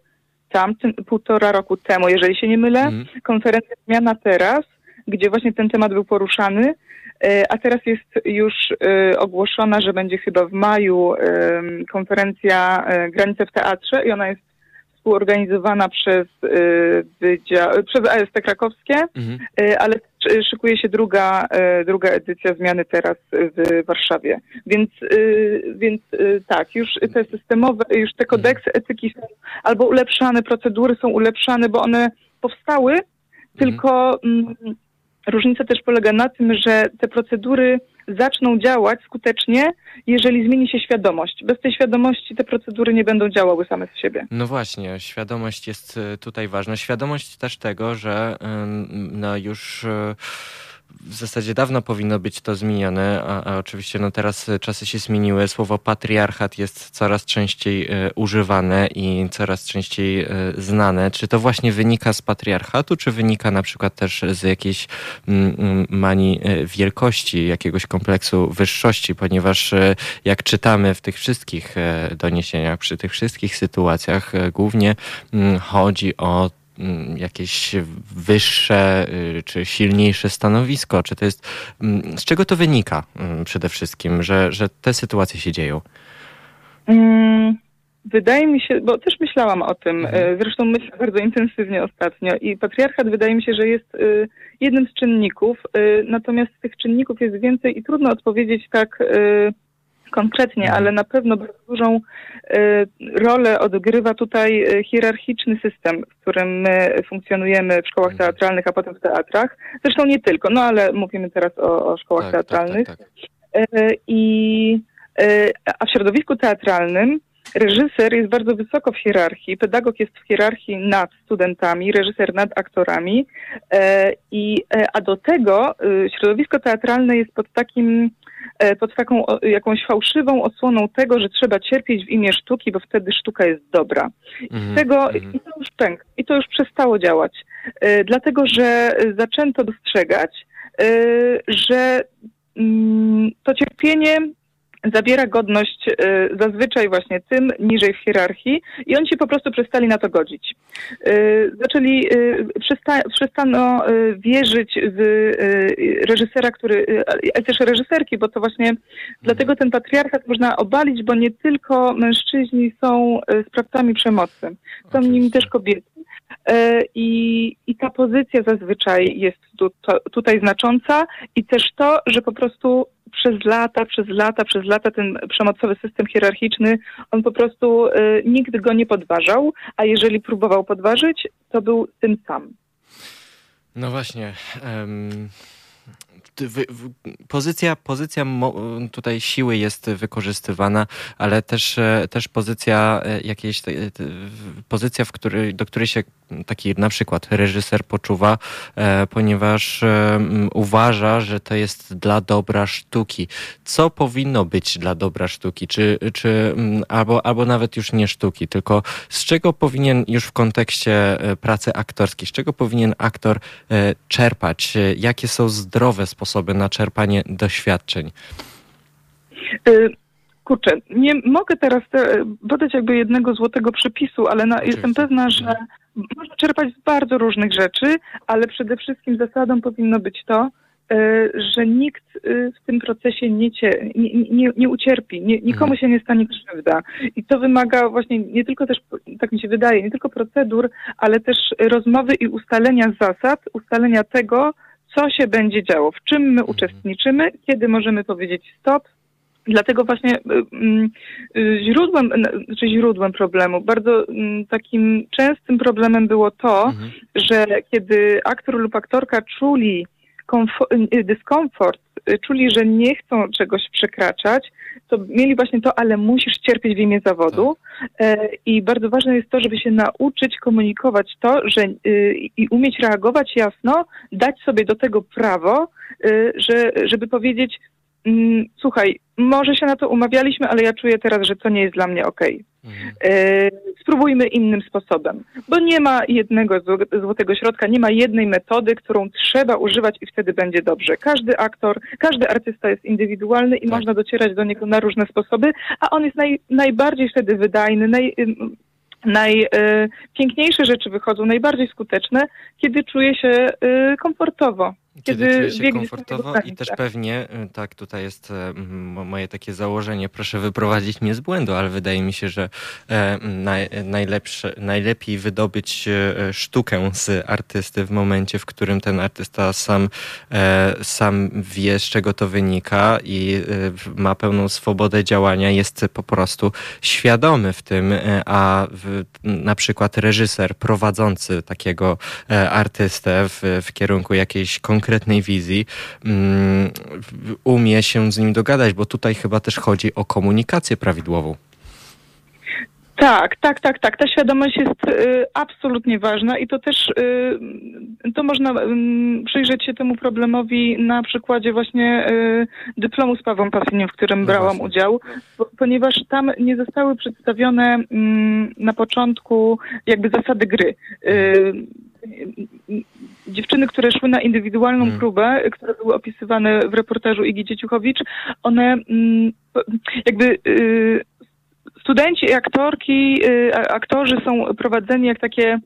S4: tamtym, półtora roku temu, jeżeli się nie mylę, mm. konferencja Zmiana Teraz, gdzie właśnie ten temat był poruszany, y, a teraz jest już ogłoszona, że będzie chyba w maju konferencja Granice w Teatrze i ona jest współorganizowana przez, y, przez AST krakowskie, mhm. Y, ale szykuje się druga, y, druga edycja zmiany teraz w Warszawie. Więc, więc tak, już te systemowe, już te kodeksy mhm. etyki są albo ulepszane, procedury są ulepszane, bo one powstały, mhm. tylko mm, różnica też polega na tym, że te procedury zaczną działać skutecznie, jeżeli zmieni się świadomość. Bez tej świadomości te procedury nie będą działały same z siebie.
S2: No właśnie, świadomość jest tutaj ważna. Świadomość też tego, że no już e, w zasadzie dawno powinno być to zmienione, a, a, oczywiście no teraz czasy się zmieniły. Słowo patriarchat jest coraz częściej e, używane i coraz częściej e, znane. Czy to właśnie wynika z patriarchatu, czy wynika na przykład też z jakiejś mm, mm, manii e, wielkości, jakiegoś kompleksu wyższości, ponieważ jak czytamy w tych wszystkich doniesieniach, przy tych wszystkich sytuacjach, głównie mm, chodzi o jakieś wyższe y, czy silniejsze stanowisko? Czy to jest, mm, z czego to wynika mm, przede wszystkim, że, że te sytuacje się dzieją?
S4: Wydaje mi się, bo też myślałam o tym, mhm. Y, zresztą myślę bardzo intensywnie ostatnio i patriarchat wydaje mi się, że jest y, jednym z czynników, natomiast tych czynników jest więcej i trudno odpowiedzieć tak konkretnie, mhm. ale na pewno bardzo dużą y, rolę odgrywa tutaj y, hierarchiczny system, w którym my funkcjonujemy w szkołach mhm. teatralnych, a potem w teatrach. Zresztą nie tylko, no ale mówimy teraz o, o szkołach tak, tak teatralnych. Tak, tak, tak. I, a w środowisku teatralnym reżyser jest bardzo wysoko w hierarchii, pedagog jest w hierarchii nad studentami, reżyser nad aktorami, i, a do tego środowisko teatralne jest pod takim pod taką jakąś fałszywą osłoną tego, że trzeba cierpieć w imię sztuki, bo wtedy sztuka jest dobra. I mm, tego i to już pęk, i to już przestało działać. E, dlatego, że zaczęto dostrzegać, e, że mm, to cierpienie zabiera godność y, zazwyczaj właśnie tym niżej w hierarchii i oni się po prostu przestali na to godzić. Y, zaczęli, y, przesta, przestano wierzyć w reżysera, który, ale też reżyserki, bo to właśnie mhm. dlatego ten patriarchat można obalić, bo nie tylko mężczyźni są sprawcami przemocy, są Oczywiście. nimi też kobiety. I, I ta pozycja zazwyczaj jest tu, to, tutaj znacząca i też to, że po prostu przez lata, przez lata, przez lata ten przemocowy system hierarchiczny, on po prostu y, nigdy go nie podważał, a jeżeli próbował podważyć, to był tym sam.
S2: No właśnie. Um pozycja, pozycja tutaj siły jest wykorzystywana, ale też, e, też pozycja e, jakiejś, pozycja, w której, do której się taki na przykład reżyser poczuwa, e, ponieważ uważa, że to jest dla dobra sztuki. Co powinno być dla dobra sztuki? Czy, czy albo, albo nawet już nie sztuki, tylko z czego powinien już w kontekście pracy aktorskiej, z czego powinien aktor czerpać? Jakie są zdrowe sposoby sposoby na czerpanie doświadczeń?
S4: Y, kurczę, nie mogę teraz te, podać jakby jednego złotego przepisu, ale na, jestem pewna, że można czerpać z bardzo różnych rzeczy, ale przede wszystkim zasadą powinno być to, y, że nikt y, w tym procesie nie, cie, nie, nie, nie ucierpi, nie, nikomu mhm. się nie stanie krzywda. I to wymaga właśnie nie tylko też, tak mi się wydaje, nie tylko procedur, ale też rozmowy i ustalenia zasad, ustalenia tego, co się będzie działo, w czym my mhm. uczestniczymy, kiedy możemy powiedzieć stop. Dlatego właśnie y, mm, y, źródłem, czy źródłem problemu, bardzo mm, takim częstym problemem było to, mhm. że kiedy aktor lub aktorka czuli dyskomfort y, czuli, że nie chcą czegoś przekraczać, to mieli właśnie to, ale musisz cierpieć w imię zawodu. E, I bardzo ważne jest to, żeby się nauczyć komunikować to, że y, i umieć reagować jasno, dać sobie do tego prawo, y, że, żeby powiedzieć, mm, słuchaj, może się na to umawialiśmy, ale ja czuję teraz, że to nie jest dla mnie okej.
S2: Mhm.
S4: E, spróbujmy innym sposobem, bo nie ma jednego zł- złotego środka, nie ma jednej metody, którą trzeba używać i wtedy będzie dobrze. Każdy aktor, każdy artysta jest indywidualny i
S2: Tak.
S4: można docierać do niego na różne sposoby, a on jest naj, najbardziej wtedy wydajny, naj, ym, najpiękniejsze rzeczy wychodzą, najbardziej skuteczne, kiedy czuje się y, komfortowo.
S2: Kiedy,
S4: Kiedy
S2: się komfortowo i też pewnie, y, tak, tutaj jest e, moje takie założenie, proszę wyprowadzić mnie z błędu, ale wydaje mi się, że e, naj, najlepsze, najlepiej wydobyć e, sztukę z artysty w momencie, w którym ten artysta sam, e, sam wie, z czego to wynika i e, ma pełną swobodę działania, jest po prostu świadomy w tym, e, a w, na przykład reżyser prowadzący takiego e, artystę w, w kierunku jakiejś konkretnej wizji mm, umie się z nim dogadać, bo tutaj chyba też chodzi o komunikację prawidłową.
S4: Tak, tak, tak, tak. Ta świadomość jest y, absolutnie ważna i to też y, to można y, przyjrzeć się temu problemowi na przykładzie właśnie y, dyplomu z Pawłem Pasiniem, w którym
S2: No
S4: brałam
S2: właśnie.
S4: udział, bo, ponieważ tam nie zostały przedstawione mm, na początku jakby zasady gry. Dziewczyny, które szły na indywidualną
S2: Mm.
S4: próbę, które były opisywane w reportażu Igi Dzieciuchowicz, one mm, jakby y, studenci i aktorki, y, aktorzy są prowadzeni jak takie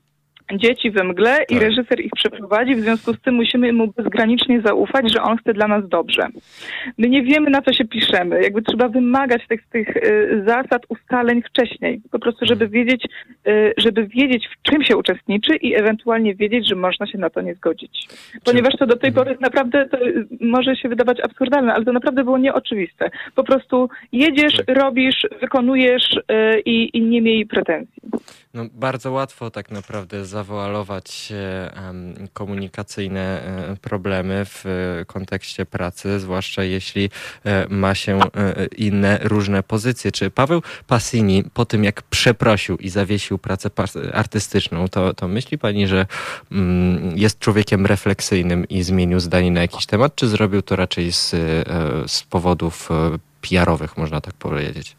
S4: dzieci we mgle i
S2: Tak.
S4: reżyser ich przeprowadzi, w związku z tym musimy mu bezgranicznie zaufać, że on chce dla nas dobrze. My nie wiemy, na co się piszemy. Jakby trzeba wymagać tych, tych y, zasad, ustaleń wcześniej. Po prostu, żeby wiedzieć, y, żeby wiedzieć, w czym się uczestniczy i ewentualnie wiedzieć, że można się na to nie zgodzić. Ponieważ to do tej
S2: Mhm.
S4: pory naprawdę to może się wydawać absurdalne, ale to naprawdę było nieoczywiste. Po prostu jedziesz,
S2: Tak.
S4: robisz, wykonujesz y, i, i nie miej pretensji.
S2: No, bardzo łatwo tak naprawdę zawoalować e, komunikacyjne e, problemy w e, kontekście pracy, zwłaszcza jeśli ma się inne różne pozycje. Czy Paweł Passini po tym, jak przeprosił i zawiesił pracę artystyczną, to, to myśli pani, że mm, jest człowiekiem refleksyjnym i zmienił zdanie na jakiś temat, czy zrobił to raczej z, z powodów PR-owych, można tak powiedzieć?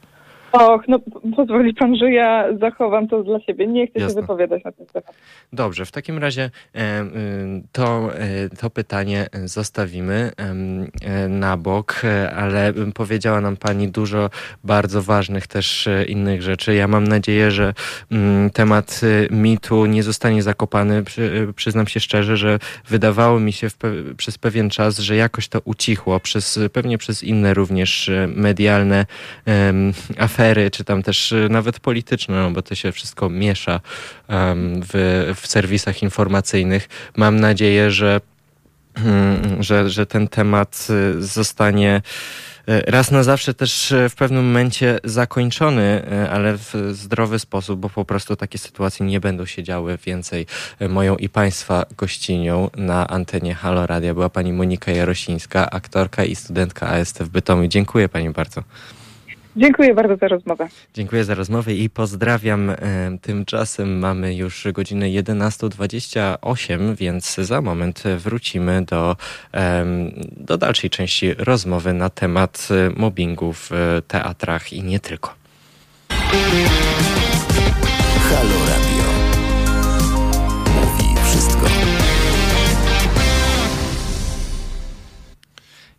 S4: Och, no pozwoli pan, że ja zachowam to dla siebie. Nie chcę
S2: Jasne.
S4: się wypowiadać na ten temat.
S2: Dobrze, w takim razie y, to, e, to pytanie zostawimy e, na bok, e, ale powiedziała nam Pani dużo bardzo ważnych też e, innych rzeczy. Ja mam nadzieję, że mm, temat mitu nie zostanie zakopany. Przy, przyznam się szczerze, że wydawało mi się przez pewien czas, że jakoś to ucichło, przez, pewnie przez inne również e, medialne em, afery, czy tam też e, nawet polityczne, no bo to się wszystko miesza w, w serwisach informacyjnych. Mam nadzieję, że, mm, że, że ten temat y, zostanie y, raz na zawsze też y, w pewnym momencie zakończony, y, ale w zdrowy sposób, bo po prostu takie sytuacje nie będą się działy więcej. Y, Moją i Państwa gościnią na antenie Halo Radia była pani Monika Jarosińska, aktorka i studentka AST w Bytomiu. Dziękuję pani bardzo.
S4: Dziękuję bardzo za rozmowę.
S2: Dziękuję za rozmowę i pozdrawiam. E, Tymczasem mamy już godzinę 11.28, więc za moment wrócimy do, do dalszej części rozmowy na temat e, mobbingu w e, teatrach i nie tylko.
S1: Halo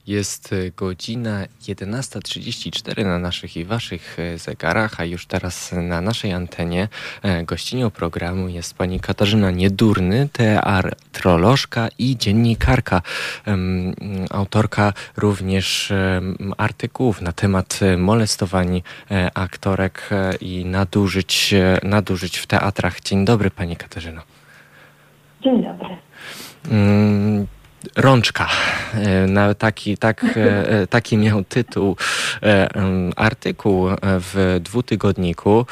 S2: Jest e, godzina 11.34 na naszych i waszych e, zegarach, a już teraz na naszej antenie e, gościnią programu jest pani Katarzyna Niedurny, teatrolożka i dziennikarka, autorka również artykułów na temat molestowań aktorek i nadużyć, nadużyć w teatrach. Dzień dobry pani Katarzyno.
S5: Dzień dobry.
S2: Rączka. Na taki, tak, taki miał tytuł artykuł w dwutygodniku.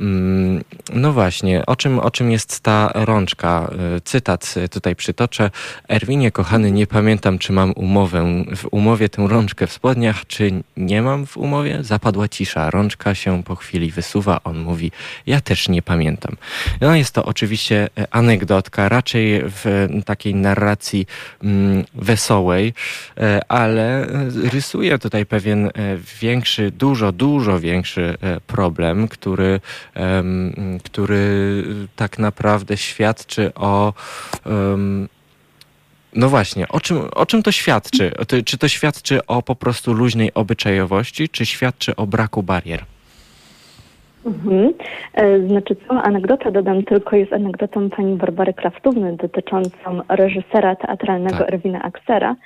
S2: Mm, no właśnie, o czym, o czym jest ta rączka? Cytat tutaj przytoczę. Erwinie, kochany, nie pamiętam, czy mam umowę, w umowie tę rączkę w spodniach, czy nie mam w umowie. Zapadła cisza. Rączka się po chwili wysuwa. On mówi, ja też nie pamiętam. No jest to oczywiście anegdotka, raczej w takiej narracji mm, wesołej, ale rysuje tutaj pewien większy, dużo, dużo większy problem, który, który tak naprawdę świadczy o no właśnie, o czym, o czym to świadczy? Czy to świadczy o po prostu luźnej obyczajowości, czy świadczy o braku barier?
S5: Mhm. E, znaczy, całą anegdotę dodam tylko, jest anegdotą pani Barbary Kraftówny dotyczącą reżysera teatralnego tak. Erwina Aksera,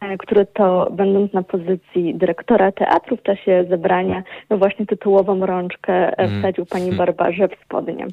S5: E, który to będąc na pozycji dyrektora teatru w czasie zebrania, no właśnie tytułową rączkę e, mhm. wsadził pani mhm. Barbarze w spodnie.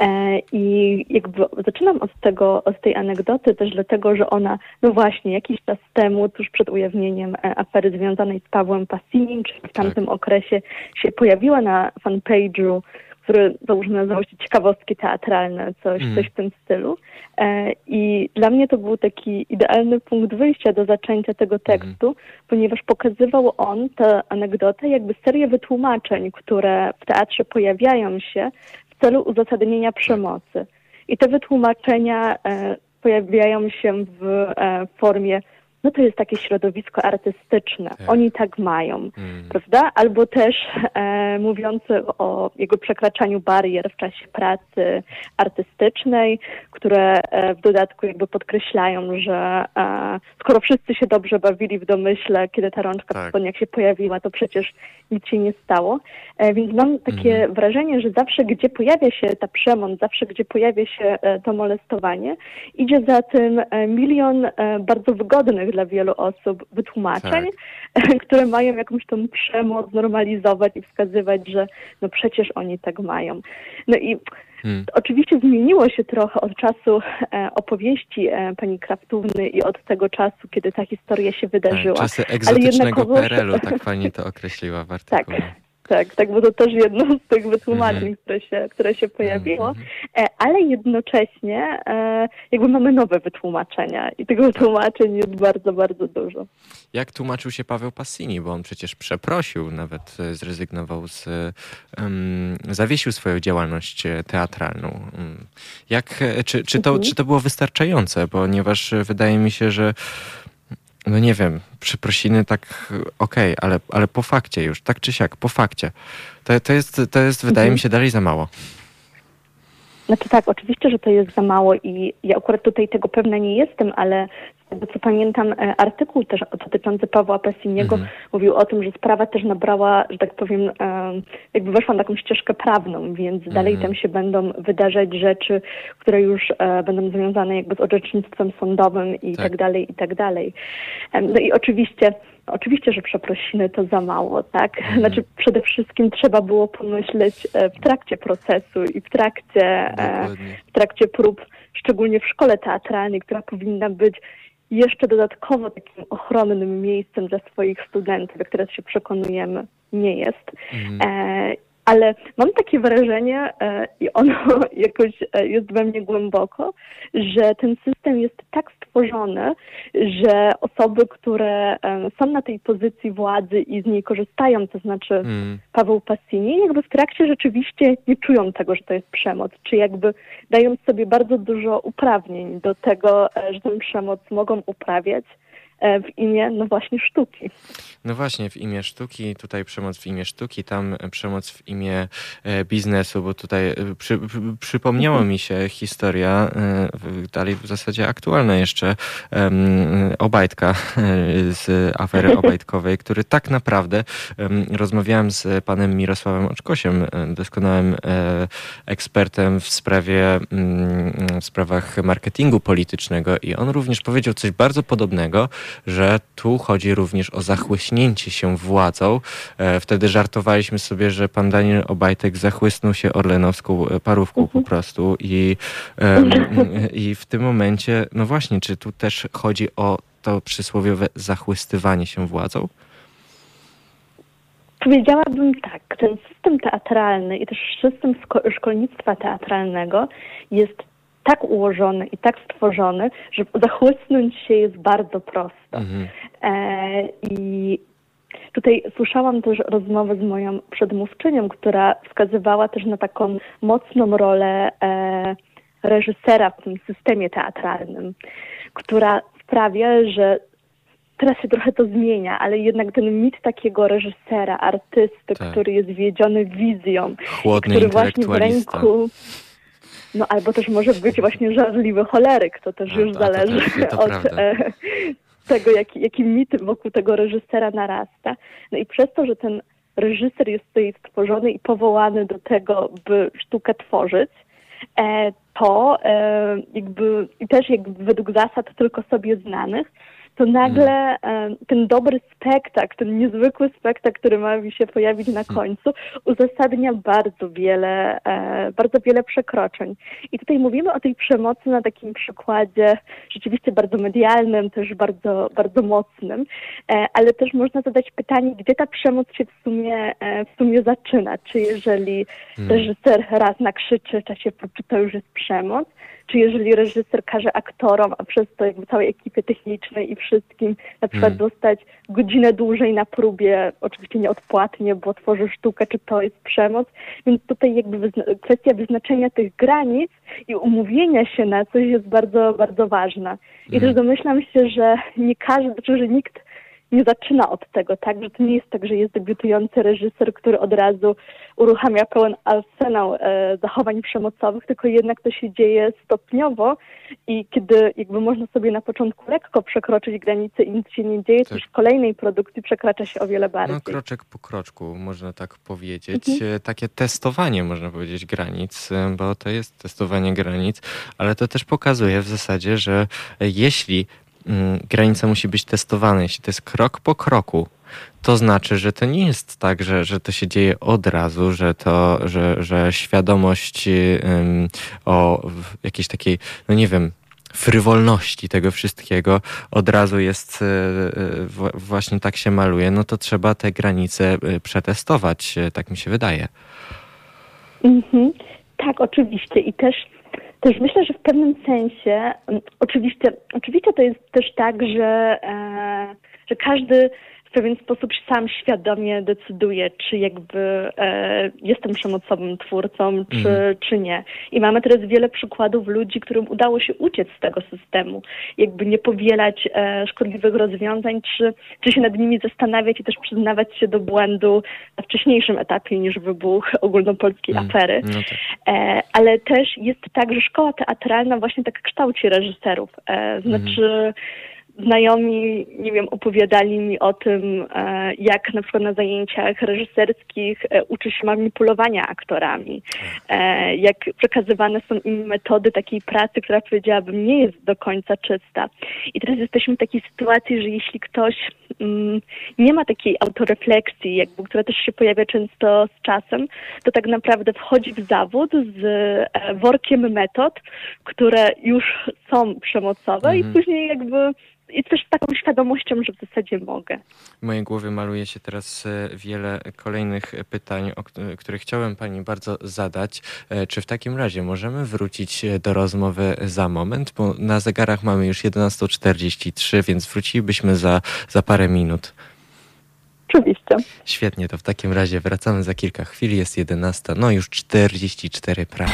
S5: E, I jakby zaczynam od tego, od tej anegdoty też dlatego, że ona, no właśnie, jakiś czas temu, tuż przed ujawnieniem afery związanej z Pawłem Passini, czyli w tamtym tak. okresie się pojawiła na fanpage'u który załóżmy nazywał się ciekawostki teatralne, coś, mm. coś w tym stylu. E, I dla mnie to był taki idealny punkt wyjścia do zaczęcia tego mhm. tekstu, mm. ponieważ pokazywał on tę anegdotę jakby serię wytłumaczeń, które w teatrze pojawiają się w celu uzasadnienia przemocy. I te wytłumaczenia e, pojawiają się w e, formie no to jest takie środowisko artystyczne. Tak. Oni tak mają, mm. prawda? Albo też e, mówiący o jego przekraczaniu barier w czasie pracy artystycznej, które e, w dodatku jakby podkreślają, że e, skoro wszyscy się dobrze bawili w domyśle, kiedy ta rączka tak. spodniach się pojawiła, to przecież nic się nie stało. E, więc mam takie mm. wrażenie, że zawsze, gdzie pojawia się ta przemoc, zawsze, gdzie pojawia się e, to molestowanie, idzie za tym e, milion bardzo wygodnych dla wielu osób wytłumaczeń, tak. które mają jakąś tą przemoc normalizować i wskazywać, że no przecież oni tak mają. No i Hmm. Oczywiście zmieniło się trochę od czasu e, opowieści e, pani Kraftówny i od tego czasu, kiedy ta historia się wydarzyła. Tak,
S2: czasy egzotycznego jednakowoż... PRL-u, tak pani to określiła w artykule.
S5: Tak tak, tak, bo to też jedno z tych wytłumaczeń, mm -hmm. które, się, które się pojawiło, mm -hmm. ale jednocześnie e, jakby mamy nowe wytłumaczenia i tych wytłumaczeń jest bardzo, bardzo dużo.
S2: Jak tłumaczył się Paweł Passini, bo on przecież przeprosił, nawet e, zrezygnował z, um, zawiesił swoją działalność teatralną. Jak, czy, czy, to, mm -hmm. czy to było wystarczające, ponieważ wydaje mi się, że no nie wiem, przeprosiny tak okej, okay, ale, ale po fakcie już, tak czy siak, po fakcie. To, to, jest, to jest, wydaje mhm. mi się, dalej za mało.
S5: Znaczy tak, oczywiście, że to jest za mało i ja akurat tutaj tego pewna nie jestem, ale tego co pamiętam, e, artykuł też dotyczący Pawła Pessiniego mhm. mówił o tym, że sprawa też nabrała, że tak powiem, e, jakby weszła na taką ścieżkę prawną, więc mhm. dalej tam się będą wydarzać rzeczy, które już e, będą związane jakby z orzecznictwem sądowym i tak, tak dalej, i tak dalej. No i oczywiście Oczywiście, że przeprosiny to za mało, tak? Mhm. Znaczy przede wszystkim trzeba było pomyśleć w trakcie procesu i w trakcie, w trakcie prób, szczególnie w szkole teatralnej, która powinna być jeszcze dodatkowo takim ochronnym miejscem dla swoich studentów, jak teraz się przekonujemy, nie jest. Mhm. E, ale mam takie wrażenie, e, i ono jakoś e, jest we mnie głęboko, że ten system jest tak stworzony, że osoby, które e, są na tej pozycji władzy i z niej korzystają, to znaczy mm. Paweł Passini, jakby w trakcie rzeczywiście nie czują tego, że to jest przemoc, czy jakby dają sobie bardzo dużo uprawnień do tego, że tę przemoc mogą uprawiać w imię, no właśnie, sztuki.
S2: No właśnie, w imię sztuki, tutaj przemoc w imię sztuki, tam przemoc w imię e, biznesu, bo tutaj e, przy, przypomniała mhm. mi się historia, dalej w zasadzie aktualna jeszcze, Obajtka z afery Obajtkowej, który tak naprawdę, rozmawiałem z panem Mirosławem Oczkosiem, doskonałym ekspertem w sprawie, mm, w sprawach marketingu politycznego i on również powiedział coś bardzo podobnego, że tu chodzi również o zachłyśnięcie się władzą. E, wtedy żartowaliśmy sobie, że pan Daniel Obajtek zachłysnął się orlenowską parówką mhm. po prostu i, i w tym momencie, no właśnie, czy tu też chodzi o to przysłowiowe zachłystywanie się władzą?
S5: Powiedziałabym tak, ten system teatralny i też system szkolnictwa teatralnego jest tak ułożony i tak stworzony, że zachłysnąć się jest bardzo prosto. Mhm. E, I tutaj słyszałam też rozmowę z moją przedmówczynią, która wskazywała też na taką mocną rolę e, reżysera w tym systemie teatralnym, która sprawia, że teraz się trochę to zmienia, ale jednak ten mit takiego reżysera, artysty, tak. który jest wiedziony wizją,
S2: Chłodny
S5: który właśnie w ręku no albo też może być właśnie żarliwy choleryk, to też no, już zależy to, to, to od e, tego, jaki, jaki mit wokół tego reżysera narasta. No i przez to, że ten reżyser jest tutaj stworzony i powołany do tego, by sztukę tworzyć, e, to e, jakby i też jakby według zasad tylko sobie znanych, to nagle hmm. ten dobry spektakl, ten niezwykły spektakl, który ma mi się pojawić na hmm. końcu, uzasadnia bardzo wiele, e, bardzo wiele przekroczeń. I tutaj mówimy o tej przemocy na takim przykładzie rzeczywiście bardzo medialnym, też bardzo, bardzo mocnym, e, ale też można zadać pytanie, gdzie ta przemoc się w sumie, w sumie zaczyna? Czy jeżeli hmm. reżyser raz nakrzyczy w czasie czy to już jest przemoc? Czy jeżeli reżyser każe aktorom, a przez to jakby całej ekipie technicznej i wszystkim na przykład hmm. dostać godzinę dłużej na próbie, oczywiście nieodpłatnie, bo tworzy sztukę, czy to jest przemoc. Więc tutaj jakby wyzna kwestia wyznaczenia tych granic i umówienia się na coś jest bardzo, bardzo ważna. I hmm. też domyślam się, że nie każdy, znaczy, że nikt nie zaczyna od tego, tak? Że to nie jest tak, że jest debiutujący reżyser, który od razu uruchamia pełen arsenał e, zachowań przemocowych, tylko jednak to się dzieje stopniowo i kiedy jakby można sobie na początku lekko przekroczyć granicę i nic się nie dzieje, tak. to już w kolejnej produkcji przekracza się o wiele bardziej.
S2: No kroczek po kroczku, można tak powiedzieć. Mhm. E, takie testowanie, można powiedzieć, granic, e, bo to jest testowanie granic, ale to też pokazuje w zasadzie, że jeśli Mm, granica musi być testowana. Jeśli to jest krok po kroku, to znaczy, że to nie jest tak, że, że to się dzieje od razu, że to, że, że świadomość um, o jakiejś takiej, no nie wiem, frywolności tego wszystkiego od razu jest, e, e, właśnie tak się maluje, no to trzeba te granice e, przetestować, tak mi się wydaje.
S5: Mhm. Tak, oczywiście. I też też myślę, że w pewnym sensie, mm, oczywiście, oczywiście to jest też tak, że, e, że każdy w pewien sposób sam świadomie decyduje, czy jakby e, jestem przemocowym twórcą, czy, mm. czy nie. I mamy teraz wiele przykładów ludzi, którym udało się uciec z tego systemu, jakby nie powielać e, szkodliwych rozwiązań, czy, czy się nad nimi zastanawiać i też przyznawać się do błędu na wcześniejszym etapie niż wybuch ogólnopolskiej mm. afery. No tak. e, ale też jest tak, że szkoła teatralna właśnie tak kształci reżyserów. E, znaczy mm znajomi, nie wiem, opowiadali mi o tym, e, jak na przykład na zajęciach reżyserskich e, uczy się manipulowania aktorami, e, jak przekazywane są im metody takiej pracy, która powiedziałabym nie jest do końca czysta. I teraz jesteśmy w takiej sytuacji, że jeśli ktoś mm, nie ma takiej autorefleksji, jakby, która też się pojawia często z czasem, to tak naprawdę wchodzi w zawód z workiem metod, które już są przemocowe mhm. i później jakby i też z taką świadomością, że w zasadzie mogę.
S2: W mojej głowie maluje się teraz e, wiele kolejnych pytań, o które chciałem Pani bardzo zadać. E, czy w takim razie możemy wrócić e, do rozmowy za moment? Bo na zegarach mamy już 11.43, więc wrócilibyśmy za, za parę minut.
S5: Oczywiście.
S2: Świetnie, to w takim razie wracamy za kilka chwil. Jest 11, no już 44 prawie.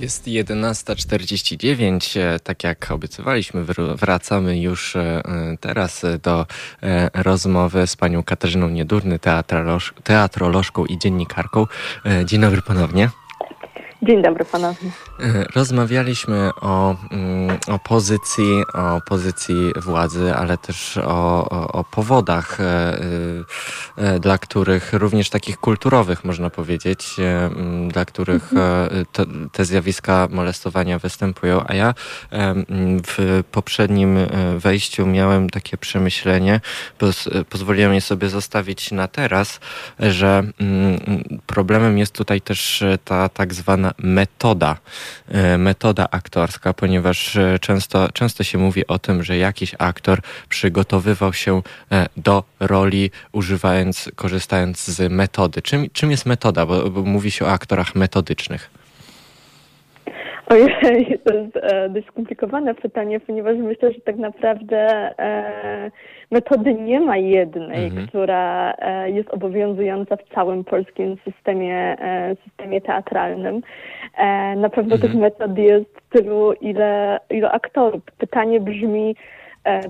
S2: Jest 11.49. E, tak jak obiecywaliśmy, wracamy już e, teraz do e, rozmowy z panią Katarzyną Niedurny, teatrolożką i dziennikarką. Dzień dobry ponownie.
S5: Dzień dobry ponownie.
S2: Rozmawialiśmy o, mm, o pozycji, o pozycji władzy, ale też o, o, o powodach, e, e, dla których również takich kulturowych można powiedzieć, e, mm, dla których te, te zjawiska molestowania występują. A ja w poprzednim wejściu miałem takie przemyślenie, pozwoliłem je sobie zostawić na teraz, że mm, problemem jest tutaj też ta tak zwana metoda E, metoda aktorska, ponieważ e, często, często się mówi o tym, że jakiś aktor przygotowywał się e, do roli używając, korzystając z metody. Czym, czym jest metoda? Bo, bo mówi się o aktorach metodycznych.
S5: Ojej, to jest e, dość skomplikowane pytanie, ponieważ myślę, że tak naprawdę e, metody nie ma jednej, mhm. która e, jest obowiązująca w całym polskim systemie, e, systemie teatralnym. E, na pewno mhm. tych metod jest tylu, ile, ile aktorów. Pytanie brzmi,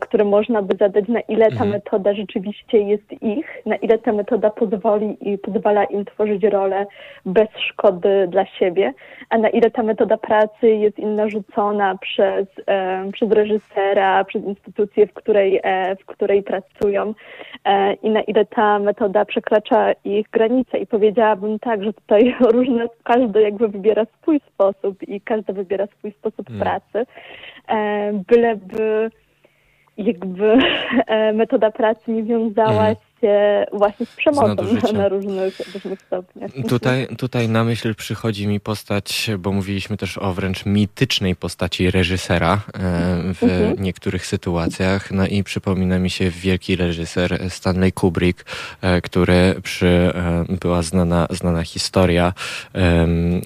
S5: które można by zadać, na ile ta mhm. metoda rzeczywiście jest ich, na ile ta metoda pozwoli i pozwala im tworzyć rolę bez szkody dla siebie, a na ile ta metoda pracy jest im narzucona przez, e, przez reżysera, przez instytucję, w której, e, w której pracują e, i na ile ta metoda przekracza ich granice. I powiedziałabym tak, że tutaj różne, każdy jakby wybiera swój sposób i każdy wybiera swój sposób hmm. pracy, e, byleby jakby e, metoda pracy nie wiązała mhm się właśnie z przemocą na, na różnych, różnych stopniach.
S2: Tutaj, tutaj na myśl przychodzi mi postać, bo mówiliśmy też o wręcz mitycznej postaci reżysera e, w mhm. niektórych sytuacjach. No i przypomina mi się wielki reżyser Stanley Kubrick, e, który przy, e, była znana, znana historia.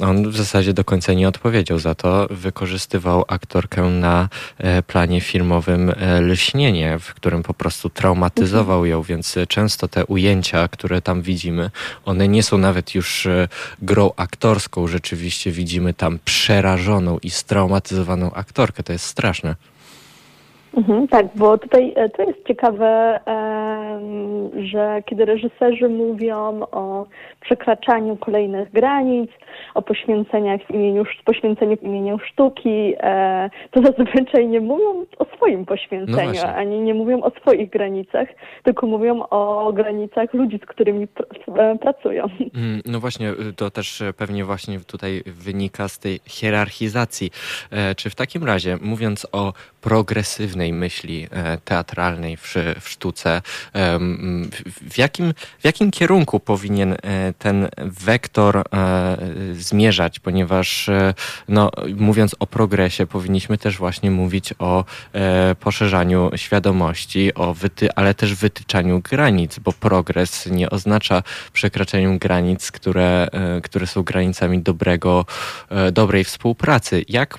S2: On w zasadzie do końca nie odpowiedział za to. Wykorzystywał aktorkę na planie filmowym Lśnienie, w którym po prostu traumatyzował mhm. ją, więc często często te ujęcia, które tam widzimy, one nie są nawet już e, grą aktorską. Rzeczywiście widzimy tam przerażoną i straumatyzowaną aktorkę. To jest straszne.
S5: Mhm, tak, bo tutaj e, to jest ciekawe, że kiedy reżyserzy mówią o przekraczaniu kolejnych granic, o poświęceniach w imieniu, poświęceniu w imieniu sztuki, e, to zazwyczaj nie mówią o swoim poświęceniu, no ani nie mówią o swoich granicach, tylko mówią o granicach ludzi, z którymi pr e, pracują.
S2: Mm, no właśnie, y, to też pewnie właśnie tutaj wynika z tej hierarchizacji. Czy w takim razie, mówiąc o progresywnej myśli e, teatralnej w, w sztuce. W jakim, w jakim kierunku powinien e, ten wektor e, zmierzać? Ponieważ, no, mówiąc o progresie, powinniśmy też właśnie mówić o poszerzaniu świadomości, o wyty ale też wytyczaniu granic, bo progres nie oznacza przekraczaniu granic, które, które są granicami dobrego, dobrej współpracy. Jak,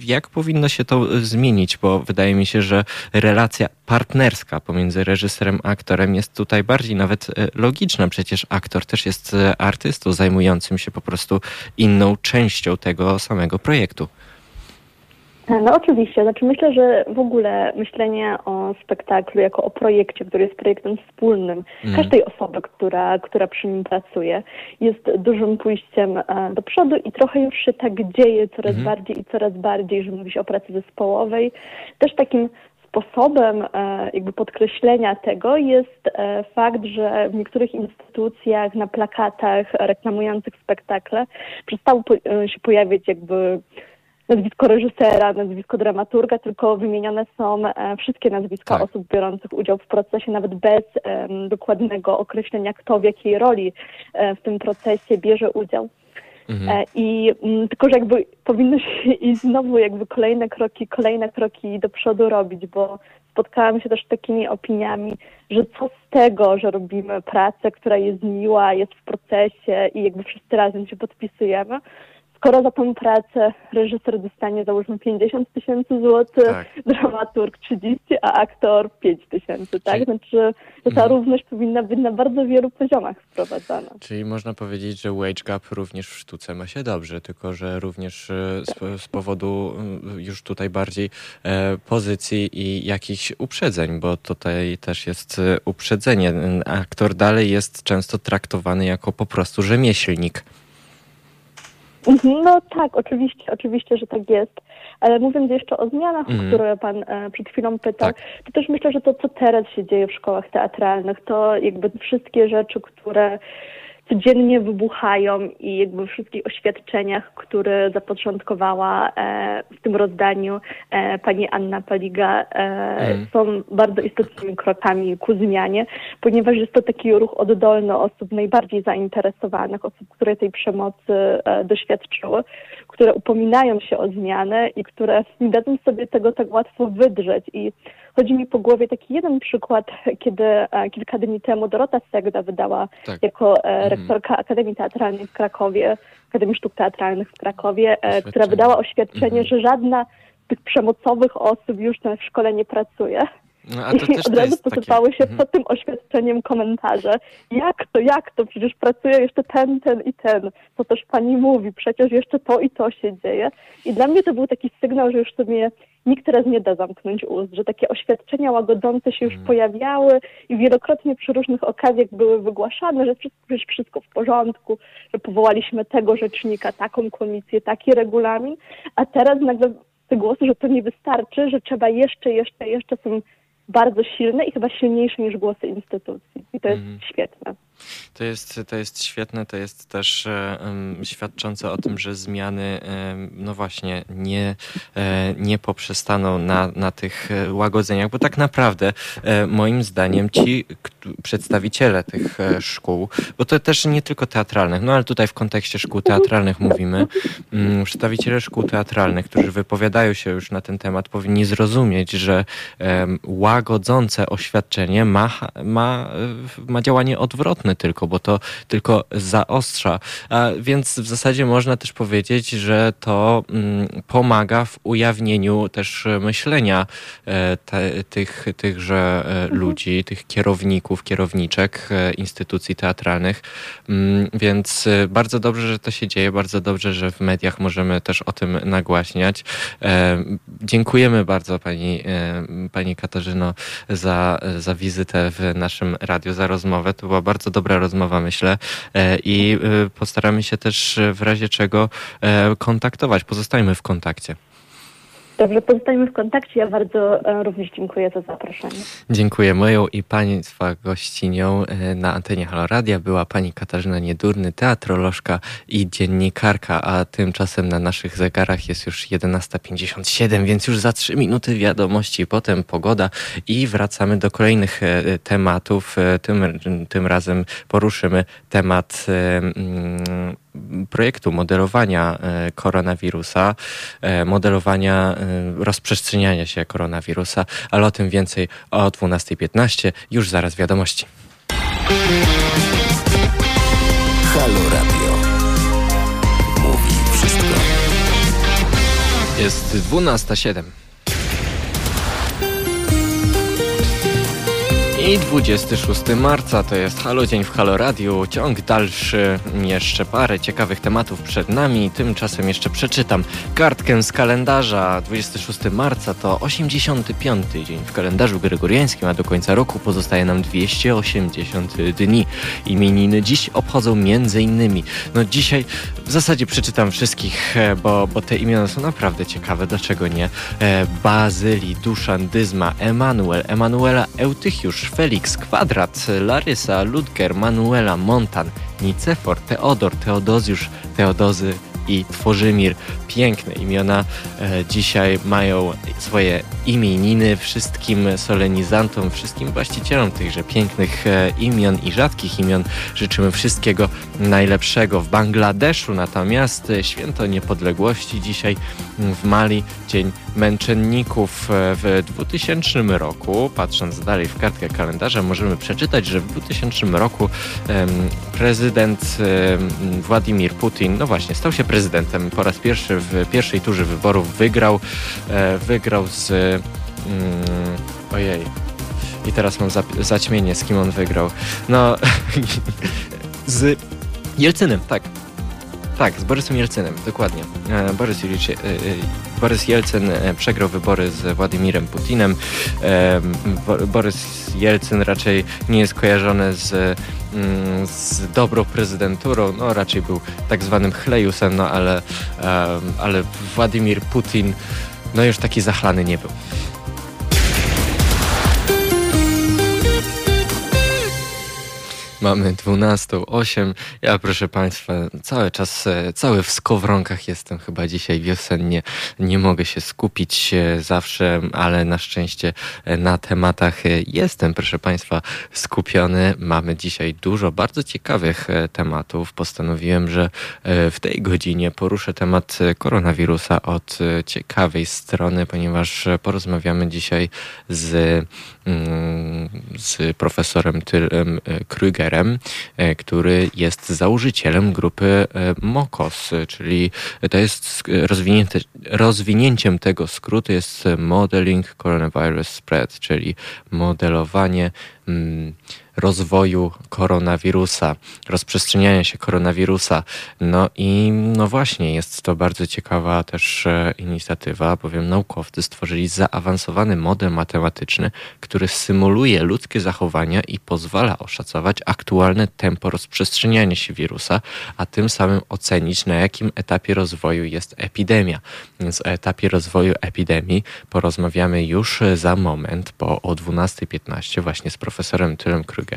S2: jak powinno się to zmienić? bo wydaje mi się, że relacja partnerska pomiędzy reżyserem a aktorem jest tutaj bardziej nawet e, logiczna. Przecież aktor też jest e, artystą zajmującym się po prostu inną częścią tego samego projektu.
S5: No oczywiście, znaczy myślę, że w ogóle myślenie o spektaklu jako o projekcie, który jest projektem wspólnym mm. każdej osoby, która, która przy nim pracuje, jest dużym pójściem e, do przodu i trochę już się tak dzieje coraz mm. bardziej i coraz bardziej, że mówi się o pracy zespołowej. Też takim sposobem e, jakby podkreślenia tego jest e, fakt, że w niektórych instytucjach na plakatach reklamujących spektakle przestało się pojawiać jakby nazwisko reżysera, nazwisko dramaturga, tylko wymienione są e, wszystkie nazwiska tak. osób biorących udział w procesie, nawet bez um, dokładnego określenia, kto w jakiej roli e, w tym procesie bierze udział. Mhm. E, I m, mm, tylko, że jakby powinno się i znowu jakby kolejne kroki, kolejne kroki do przodu robić, bo spotkałam się też z takimi opiniami, że co z tego, że robimy pracę, która jest miła, jest w procesie i jakby wszyscy razem się podpisujemy, skoro za tą pracę reżyser dostanie załóżmy 50 tysięcy złotych, tak. dramaturg 30, a aktor 5 tysięcy, tak? Czyli... Znaczy, że ta mhm. równość powinna być na bardzo wielu poziomach wprowadzana.
S2: Czyli można powiedzieć, że wage gap również w sztuce ma się dobrze, tylko że również e, z, z powodu e, już tutaj bardziej e, pozycji i jakichś uprzedzeń, bo tutaj też jest uprzedzenie. Aktor dalej jest często traktowany jako po prostu rzemieślnik.
S5: Mhm, no tak, oczywiście, oczywiście, że tak jest. Ale mówiąc jeszcze o zmianach, mm. o które pan e, przed chwilą pytał, tak. to też myślę, że to, co teraz się dzieje w szkołach teatralnych, to jakby wszystkie rzeczy, które codziennie wybuchają i jakby wszystkich oświadczeniach, które zapoczątkowała e, w tym rozdaniu e, pani Anna Paliga, e, mm. są bardzo istotnymi krokami ku zmianie, ponieważ jest to taki ruch oddolny osób najbardziej zainteresowanych, osób, które tej przemocy doświadczyły, które upominają się o zmianę i które nie dadzą sobie tego tak łatwo wydrzeć i Chodzi mi po głowie taki jeden przykład, kiedy e, kilka dni temu Dorota Segda wydała tak. jako e, mhm. rektorka Akademii Teatralnej w Krakowie, Akademii Sztuk Teatralnych w Krakowie, e, która wydała oświadczenie, mhm. że żadna z tych przemocowych osób już na szkole nie pracuje. No, I od razu posypały takie... się mhm. pod tym oświadczeniem komentarze. Jak to, jak to? Przecież pracuje jeszcze ten, ten i ten. Co też pani mówi? Przecież jeszcze to i to się dzieje. I dla mnie to był taki sygnał, że już sobie nikt teraz nie da zamknąć ust, że takie oświadczenia łagodzące się już hmm. pojawiały i wielokrotnie przy różnych okazjach były wygłaszane, że wszystko, że wszystko w porządku, że powołaliśmy tego rzecznika, taką komisję, taki regulamin, a teraz nagle te głosy, że to nie wystarczy, że trzeba jeszcze, jeszcze, jeszcze są bardzo silne i chyba silniejsze niż głosy instytucji. I to jest mm. świetne.
S2: To jest, to jest świetne, to jest też um, świadczące o tym, że zmiany, um, no właśnie, nie, e, nie poprzestaną na, na tych e, łagodzeniach, bo tak naprawdę e, moim zdaniem ci przedstawiciele tych e, szkół, bo to też nie tylko teatralnych, no ale tutaj w kontekście szkół teatralnych mówimy, um, przedstawiciele szkół teatralnych, którzy wypowiadają się już na ten temat, powinni zrozumieć, że łagodzące oświadczenie ma, ma, ma działanie odwrotne tylko, bo to tylko zaostrza. A więc w zasadzie można też powiedzieć, że to mm, pomaga w ujawnieniu też myślenia e, te, tych, tychże e, mhm. ludzi, tych kierowników, kierowniczek e, instytucji teatralnych. Mm, więc bardzo dobrze, że to się dzieje, bardzo dobrze, że w mediach możemy też o tym nagłaśniać. Dziękujemy bardzo pani, pani Katarzyno za, za wizytę w naszym radiu, za rozmowę. To była bardzo dobra dobra rozmowa, myślę. E, I e, postaramy się też w razie czego e, kontaktować. Pozostajmy w kontakcie.
S5: Dobrze, pozostajemy w kontakcie. Ja bardzo e, również dziękuję za zaproszenie.
S2: Dziękuję. Moją i Państwa gościnią e, na antenie Halo Radia była pani Katarzyna Niedurny, teatrolożka i dziennikarka, a tymczasem na naszych zegarach jest już 11.57, więc już za trzy minuty wiadomości, potem pogoda i wracamy do kolejnych e, tematów. Tym, tym razem poruszymy temat mm, projektu modelowania e, koronawirusa, e, modelowania e, rozprzestrzeniania się koronawirusa, ale o tym więcej o 12.15, już zaraz wiadomości. Halo Radio. Mówi wszystko. Jest 12.07. I 26 marca to jest Halo Dzień w Halo Radio. Ciąg dalszy, jeszcze parę ciekawych tematów przed nami. Tymczasem jeszcze przeczytam kartkę z kalendarza. 26 marca to 85 dzień w kalendarzu gregoriańskim, a do końca roku pozostaje nam 280 dni. Imieniny dziś obchodzą między innymi. No dzisiaj w zasadzie przeczytam wszystkich, e, bo, bo te imiona są naprawdę ciekawe, dlaczego nie? E, Bazyli, Duszan, Dyzma, Emanuel, Emanuela Eutychiusz, Felix, Kwadrat, Larysa, Ludger, Manuela, Montan, Nicefor, Teodor, Teodozjusz, Teodozy i Tworzymir. Piękne imiona e, dzisiaj mają swoje imieniny. Wszystkim solenizantom, wszystkim właścicielom tychże pięknych e, imion i rzadkich imion życzymy wszystkiego najlepszego. W Bangladeszu natomiast święto niepodległości dzisiaj w Mali, Dzień Męczenników e, w 2000 roku. Patrząc dalej w kartkę kalendarza, możemy przeczytać, że w 2000 roku prezydent Władimir Putin, no właśnie, stał się prezydentem po raz pierwszy w pierwszej turze wyborów. Wygrał, e, wygrał z... Mm, ojej, i teraz mam zaćmienie, z kim on wygrał. No, z Jelcynem, tak. Tak, z Borysem Jelcynem, dokładnie. E, Borys, Julicie, Borys Jelcyn przegrał wybory z Władimirem Putinem. Borys Jelcyn raczej nie jest kojarzony z, mm, z dobrą prezydenturą, no raczej był tak zwanym chlejusem, no ale, ale Władimir Putin no już taki zachlany nie był. Mamy 12.08. Ja, proszę Państwa, cały czas, e, cały w skowronkach jestem chyba dzisiaj wiosennie. Nie mogę się skupić zawsze, ale na szczęście e, na tematach e, jestem, proszę Państwa, skupiony. Mamy dzisiaj dużo bardzo ciekawych tematów. Postanowiłem, że w tej godzinie poruszę temat koronawirusa od ciekawej strony, ponieważ porozmawiamy dzisiaj z Mm, z profesorem Tylem e, Krügerem, e, który jest założycielem grupy e, MOKOS, czyli to jest rozwinięciem tego skrótu jest Modeling Coronavirus Spread, czyli modelowanie rozwoju koronawirusa, rozprzestrzeniania się koronawirusa. No i no właśnie, jest to bardzo ciekawa też e, inicjatywa, bowiem naukowcy stworzyli zaawansowany model matematyczny, który symuluje ludzkie zachowania i pozwala oszacować aktualne tempo rozprzestrzeniania się wirusa, a tym samym ocenić, na jakim etapie rozwoju jest epidemia. Więc o etapie rozwoju epidemii porozmawiamy już za moment, bo o 12.15 właśnie z profesorem Tylem Krug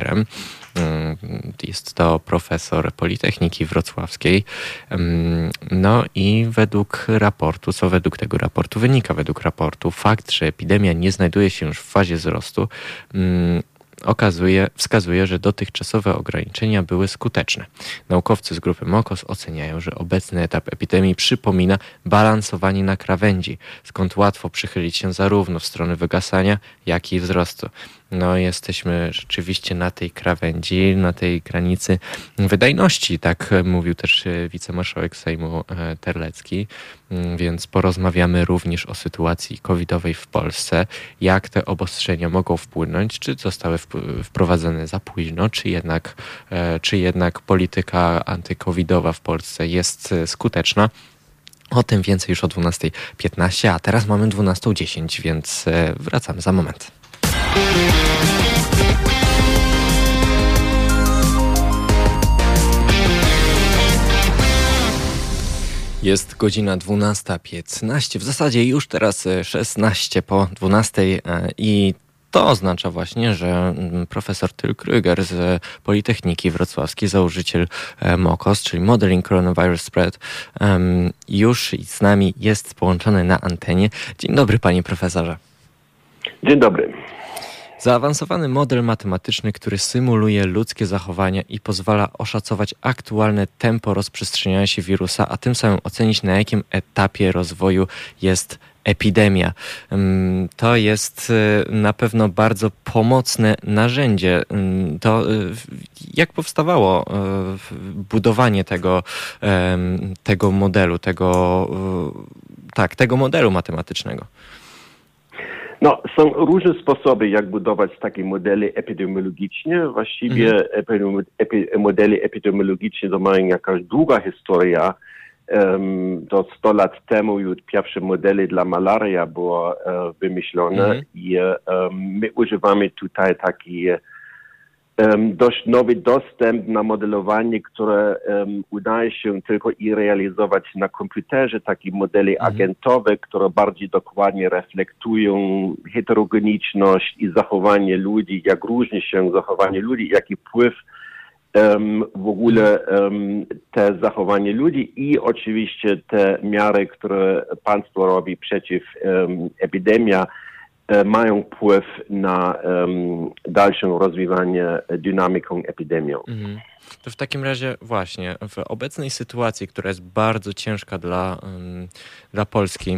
S2: Mm, jest to profesor Politechniki Wrocławskiej. Mm, no i według raportu, co według tego raportu wynika, według raportu, fakt, że epidemia nie znajduje się już w fazie wzrostu, mm, okazuje, wskazuje, że dotychczasowe ograniczenia były skuteczne. Naukowcy z grupy MOKOS oceniają, że obecny etap epidemii przypomina balansowanie na krawędzi, skąd łatwo przychylić się zarówno w stronę wygasania, jak i wzrostu no jesteśmy rzeczywiście na tej krawędzi, na tej granicy wydajności, tak mówił też e, wicemarszałek Sejmu e, Terlecki, mm, więc porozmawiamy również o sytuacji covidowej w Polsce, jak te obostrzenia mogą wpłynąć, czy zostały wprowadzone za późno, czy jednak, e, czy jednak polityka antykowidowa w Polsce jest skuteczna. O tym więcej już o 12.15, a teraz mamy 12.10, więc wracamy za moment. Jest godzina 12.15, w zasadzie już teraz 16 po 12 e, i to oznacza właśnie, że mm, profesor Tyl Krüger z Politechniki Wrocławskiej, założyciel e, MOKOS, czyli Modeling Coronavirus Spread, już z nami jest połączony na antenie. Dzień dobry, panie profesorze.
S6: Dzień dobry.
S2: Zaawansowany model matematyczny, który symuluje ludzkie zachowania i pozwala oszacować aktualne tempo rozprzestrzeniania się wirusa, a tym samym ocenić na jakim etapie rozwoju jest epidemia. To jest y, na pewno bardzo pomocne narzędzie. To y, jak powstawało y, budowanie tego, tego modelu, tego, tak, tego modelu matematycznego?
S6: No, są różne sposoby, jak budować takie modele epidemiologiczne. Właściwie mhm. epi, modele epidemiologiczne to mają jakaś długa historia. Um, to 100 lat temu już pierwsze modele dla malaria były uh, wymyślone mhm. i um, my używamy tutaj takich dość nowy dostęp na modelowanie, które um, udaje się tylko i realizować na komputerze, takie modele mhm. agentowe, które bardziej dokładnie reflektują heterogeniczność i zachowanie ludzi, jak różni się zachowanie ludzi, jaki wpływ um, w ogóle um, te zachowanie ludzi i oczywiście te miary, które państwo robi przeciw um, epidemii, E, mają wpływ na um, dalsze rozwijanie dynamiką epidemii. Mhm.
S2: To w takim razie właśnie w obecnej sytuacji, która jest bardzo ciężka dla, dla Polski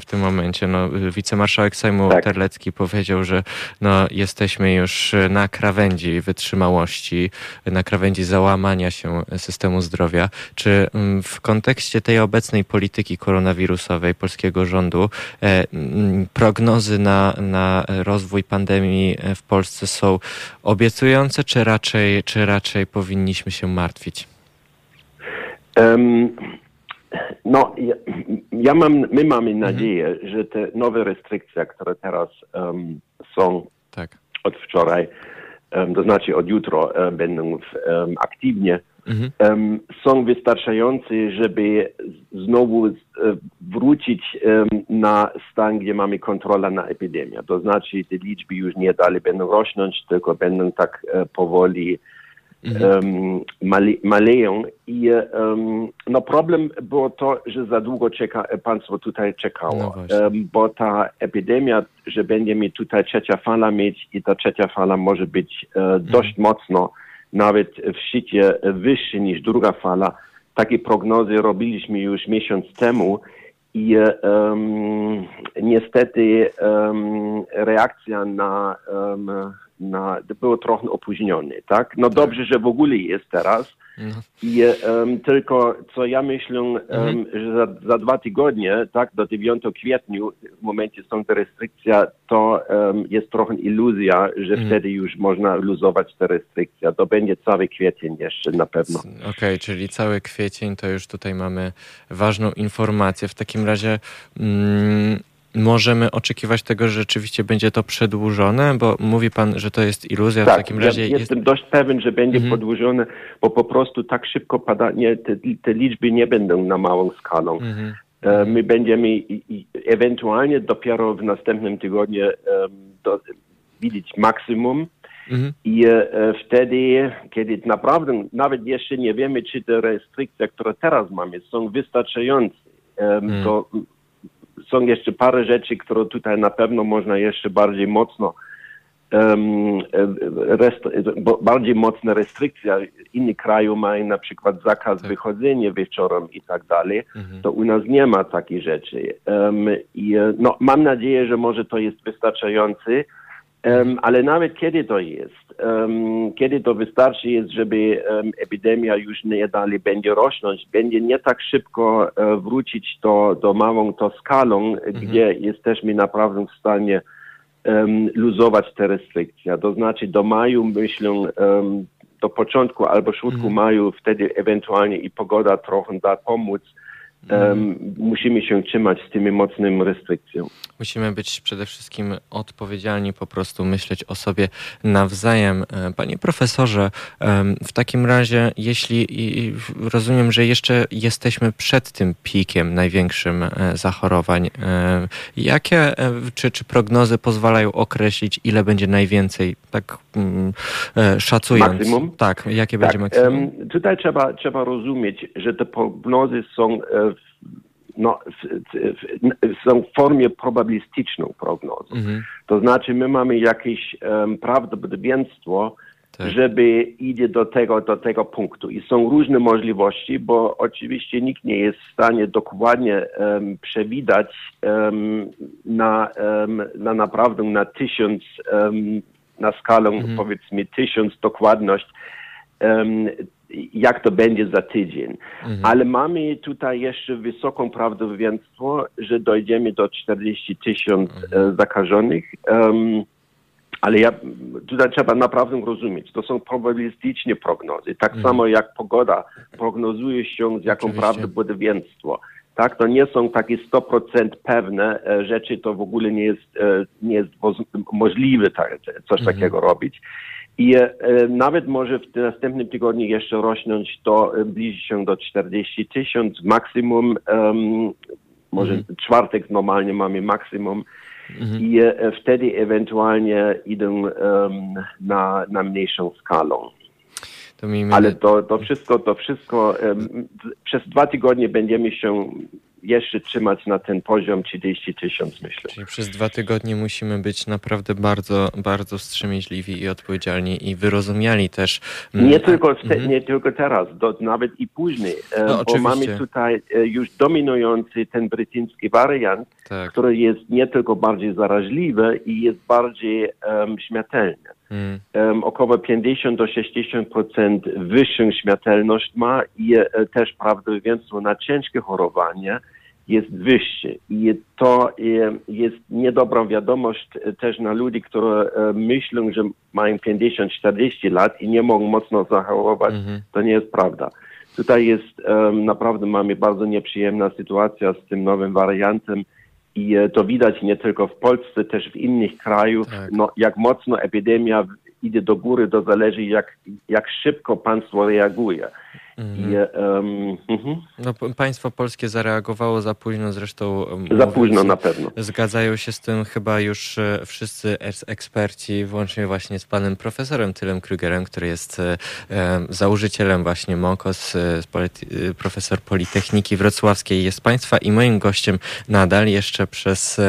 S2: w tym momencie, no, wicemarszałek Sejmu tak. Terlecki powiedział, że no, jesteśmy już na krawędzi wytrzymałości, na krawędzi załamania się systemu zdrowia. Czy w kontekście tej obecnej polityki koronawirusowej polskiego rządu e, prognozy na, na rozwój pandemii w Polsce są obiecujące, czy raczej, czy raczej powinny powinniśmy się martwić?
S6: Um, no, ja, ja, mam, my mamy mhm. nadzieję, że te nowe restrykcje, które teraz um, są tak. od wczoraj, um, to znaczy od jutro będą aktywnie, mhm. są wystarczające, żeby znowu e, wrócić na stan, gdzie mamy kontrolę na epidemię. To znaczy te liczby już nie dalej będą rosnąć, tylko będą tak e, powoli mhm. maleją. I um, no problem było to, że za długo czeka, państwo tutaj czekało, no um, bo ta epidemia, że będziemy tutaj trzecia fala mieć i ta trzecia fala może być uh, dość mocno, nawet w szczycie wyższy niż druga fala. Takie prognozy robiliśmy już miesiąc temu i um, niestety reakcja na na, było trochę opóźniony, tak? No tak. dobrze, że w ogóle jest teraz. No. I um, tylko co ja myślę, um, mhm. że za, za, dwa tygodnie, tak, do 9 kwietnia, w momencie są te restrykcje, to um, jest trochę iluzja, że mhm. wtedy już można luzować te restrykcje. To będzie cały kwiecień jeszcze na pewno.
S2: Okej, okay, czyli cały kwiecień to już tutaj mamy ważną informację. W takim razie mm, możemy oczekiwać tego, że rzeczywiście będzie to przedłużone, bo mówi pan, że to jest iluzja.
S6: Tak,
S2: w takim razie
S6: ja jestem dość pewien, że będzie mhm. przedłużone, bo po prostu tak szybko pada, nie, te, te liczby nie będą na małą skalą. Mhm. E, my będziemy i, i ewentualnie dopiero w następnym tygodniu um, do, widzieć maksimum. Mhm. I e, wtedy, kiedy naprawdę nawet jeszcze nie wiemy, czy te restrykcje, które teraz mamy, są wystarczające, um, to są jeszcze parę rzeczy, które tutaj na pewno można jeszcze bardziej mocno um, rest, bardziej mocne restrykcje. Inni kraje mają na przykład zakaz tak. wychodzenia wieczorem i tak dalej. Mhm. To u nas nie ma takich rzeczy. Um, I no, mam nadzieję, że może to jest wystarczające. Ale nawet kiedy to jest, um, kiedy to wystarczy jest, żeby epidemia już nie dalej będzie rosnąć, będzie nie tak szybko uh, wrócić do, do małą to skalą, mhm. gdzie jesteśmy naprawdę w stanie luzować te restrykcje. To znaczy do maju, myślę, do początku albo środku mhm. maju, wtedy ewentualnie i pogoda trochę da pomóc, Um, musimy się trzymać z tymi mocnymi restrykcjami.
S2: Musimy być przede wszystkim odpowiedzialni, po prostu myśleć o sobie nawzajem. E, panie profesorze, w takim razie, jeśli rozumiem, że jeszcze jesteśmy przed tym pikiem największym e, zachorowań, e, jakie czy, czy prognozy pozwalają określić, ile będzie najwięcej, tak mm, szacując?
S6: Maksimum?
S2: Tak, jakie tak, będzie maksimum?
S6: Tutaj trzeba, trzeba rozumieć, że te prognozy są no, są w formie probabilistyczną prognozy. Mhm. To znaczy my mamy jakieś um, prawdopodobieństwo, tak. żeby idzie do tego, do tego punktu. I są różne możliwości, bo oczywiście nikt nie jest w stanie dokładnie um, przewidzieć um, na, na naprawdę na tysiąc, na skalę mhm. powiedzmy tysiąc dokładność jak to będzie za tydzień. Mhm. Ale mamy tutaj jeszcze wysoką prawdopodobieństwo, że dojdziemy do 40 tysięcy mhm. E, zakażonych. Um, ale ja, tutaj trzeba naprawdę rozumieć, to są probabilistyczne prognozy. Tak mhm. samo jak pogoda prognozuje się z jaką prawdopodobieństwo. Tak, to nie są takie 100% pewne e, rzeczy, to w ogóle nie jest, e, nie jest możliwe tak, coś mhm. takiego robić. I e, nawet może w następnym tygodniu jeszcze rosnąć do, e, bliży się do 40 tysięcy maksimum. Um, może mhm. czwartek normalnie mamy maksimum. Mhm. I e, wtedy ewentualnie idą na, na mniejszą skalę. To Ale to, to wszystko, to wszystko przez dwa tygodnie będziemy się jeszcze trzymać na ten poziom 30 tysięcy, myślę.
S2: Czyli przez dwa tygodnie musimy być naprawdę bardzo, bardzo wstrzemięźliwi i odpowiedzialni i wyrozumiali też.
S6: Mm, nie tylko, te, mhm. nie tylko teraz, do, nawet i później, e, no, bo mamy tutaj e, już dominujący ten brytyjski wariant, tak. który jest nie tylko bardziej zaraźliwy i jest bardziej um, śmiertelny. Hmm. Um, około 50 do 60% wyższą śmiertelność ma i e, też prawdopodobieństwo na ciężkie chorowanie jest wyższy. I to jest niedobrą wiadomość też na ludzi, którzy myślą, że mają 50-40 lat i nie mogą mocno zachorować. Mhm. To nie jest prawda. Tutaj jest naprawdę mamy bardzo nieprzyjemna sytuacja z tym nowym wariantem i e, to widać nie tylko w Polsce, też w innych krajach, tak. no, jak mocno epidemia idzie do góry, to zależy jak, jak szybko państwo reaguje. Mhm. I, um,
S2: uh-huh. no, państwo polskie zareagowało za późno, zresztą.
S6: Za późno na pewno.
S2: Zgadzają się z tym chyba już e, wszyscy eksperci, włącznie właśnie z panem profesorem Tylem Krugerem, który jest e, założycielem właśnie MOKOS, e, profesor Politechniki Wrocławskiej. Jest państwa i moim gościem nadal jeszcze przez,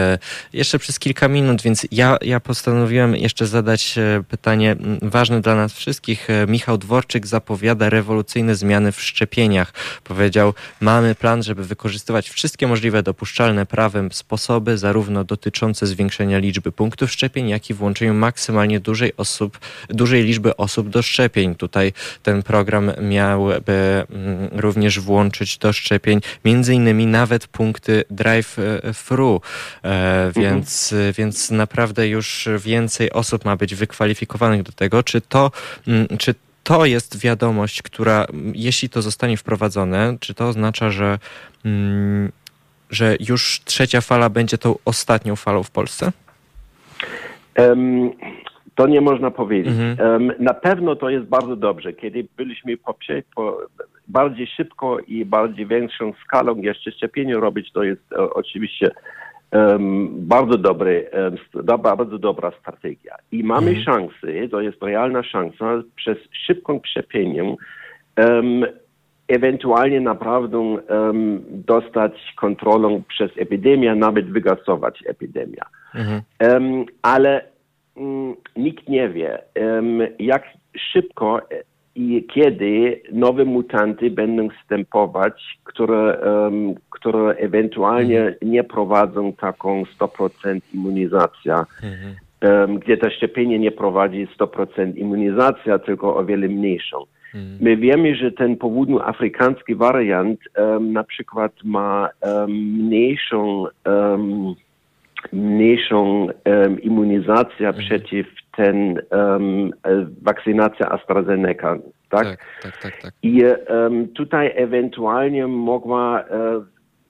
S2: jeszcze przez kilka minut, więc ja, ja postanowiłem jeszcze zadać pytanie ważne dla nas wszystkich. Michał Dworczyk zapowiada rewolucyjne zmiany zmiany w szczepieniach. Powiedział, mamy plan, żeby wykorzystywać wszystkie możliwe dopuszczalne prawem sposoby, zarówno dotyczące zwiększenia liczby punktów szczepień, jak i włączeniu maksymalnie dużej, osób, dużej liczby osób do szczepień. Tutaj ten program miałby mm, również włączyć do szczepień między innymi nawet punkty drive-thru, e, mhm. więc, więc naprawdę już więcej osób ma być wykwalifikowanych do tego. Czy to, mm, czy to jest wiadomość, która, jeśli to zostanie wprowadzone, czy to oznacza, że, mm, że już trzecia fala będzie tą ostatnią falą w Polsce?
S6: Um, to nie można powiedzieć. Mhm. Um, na pewno to jest bardzo dobrze. Kiedy byliśmy po, po, bardziej szybko i bardziej większą skalą jeszcze szczepienie robić, to jest o, oczywiście um, bardzo dobry, bardzo dobra strategia. I mamy mhm. szansę, to jest realna szansa, przez szybką um, ewentualnie naprawdę um, dostać kontrolę przez epidemię, nawet wygasować epidemię. Mhm. Um, ale um, nikt nie wie, jak szybko i kiedy nowe mutanty będą wstępować, które, um, które ewentualnie mhm. nie prowadzą taką 100% immunizacja, mhm. um, gdzie to szczepienie nie prowadzi 100% immunizacja, tylko o wiele mniejszą. Mhm. My wiemy, że ten południoafrykański wariant um, na przykład ma mniejszą mniejszą immunizację mhm. przeciw ten um, wakcynacja AstraZeneca, tak? Tak, tak, tak. tak. I um, tutaj ewentualnie mogła uh,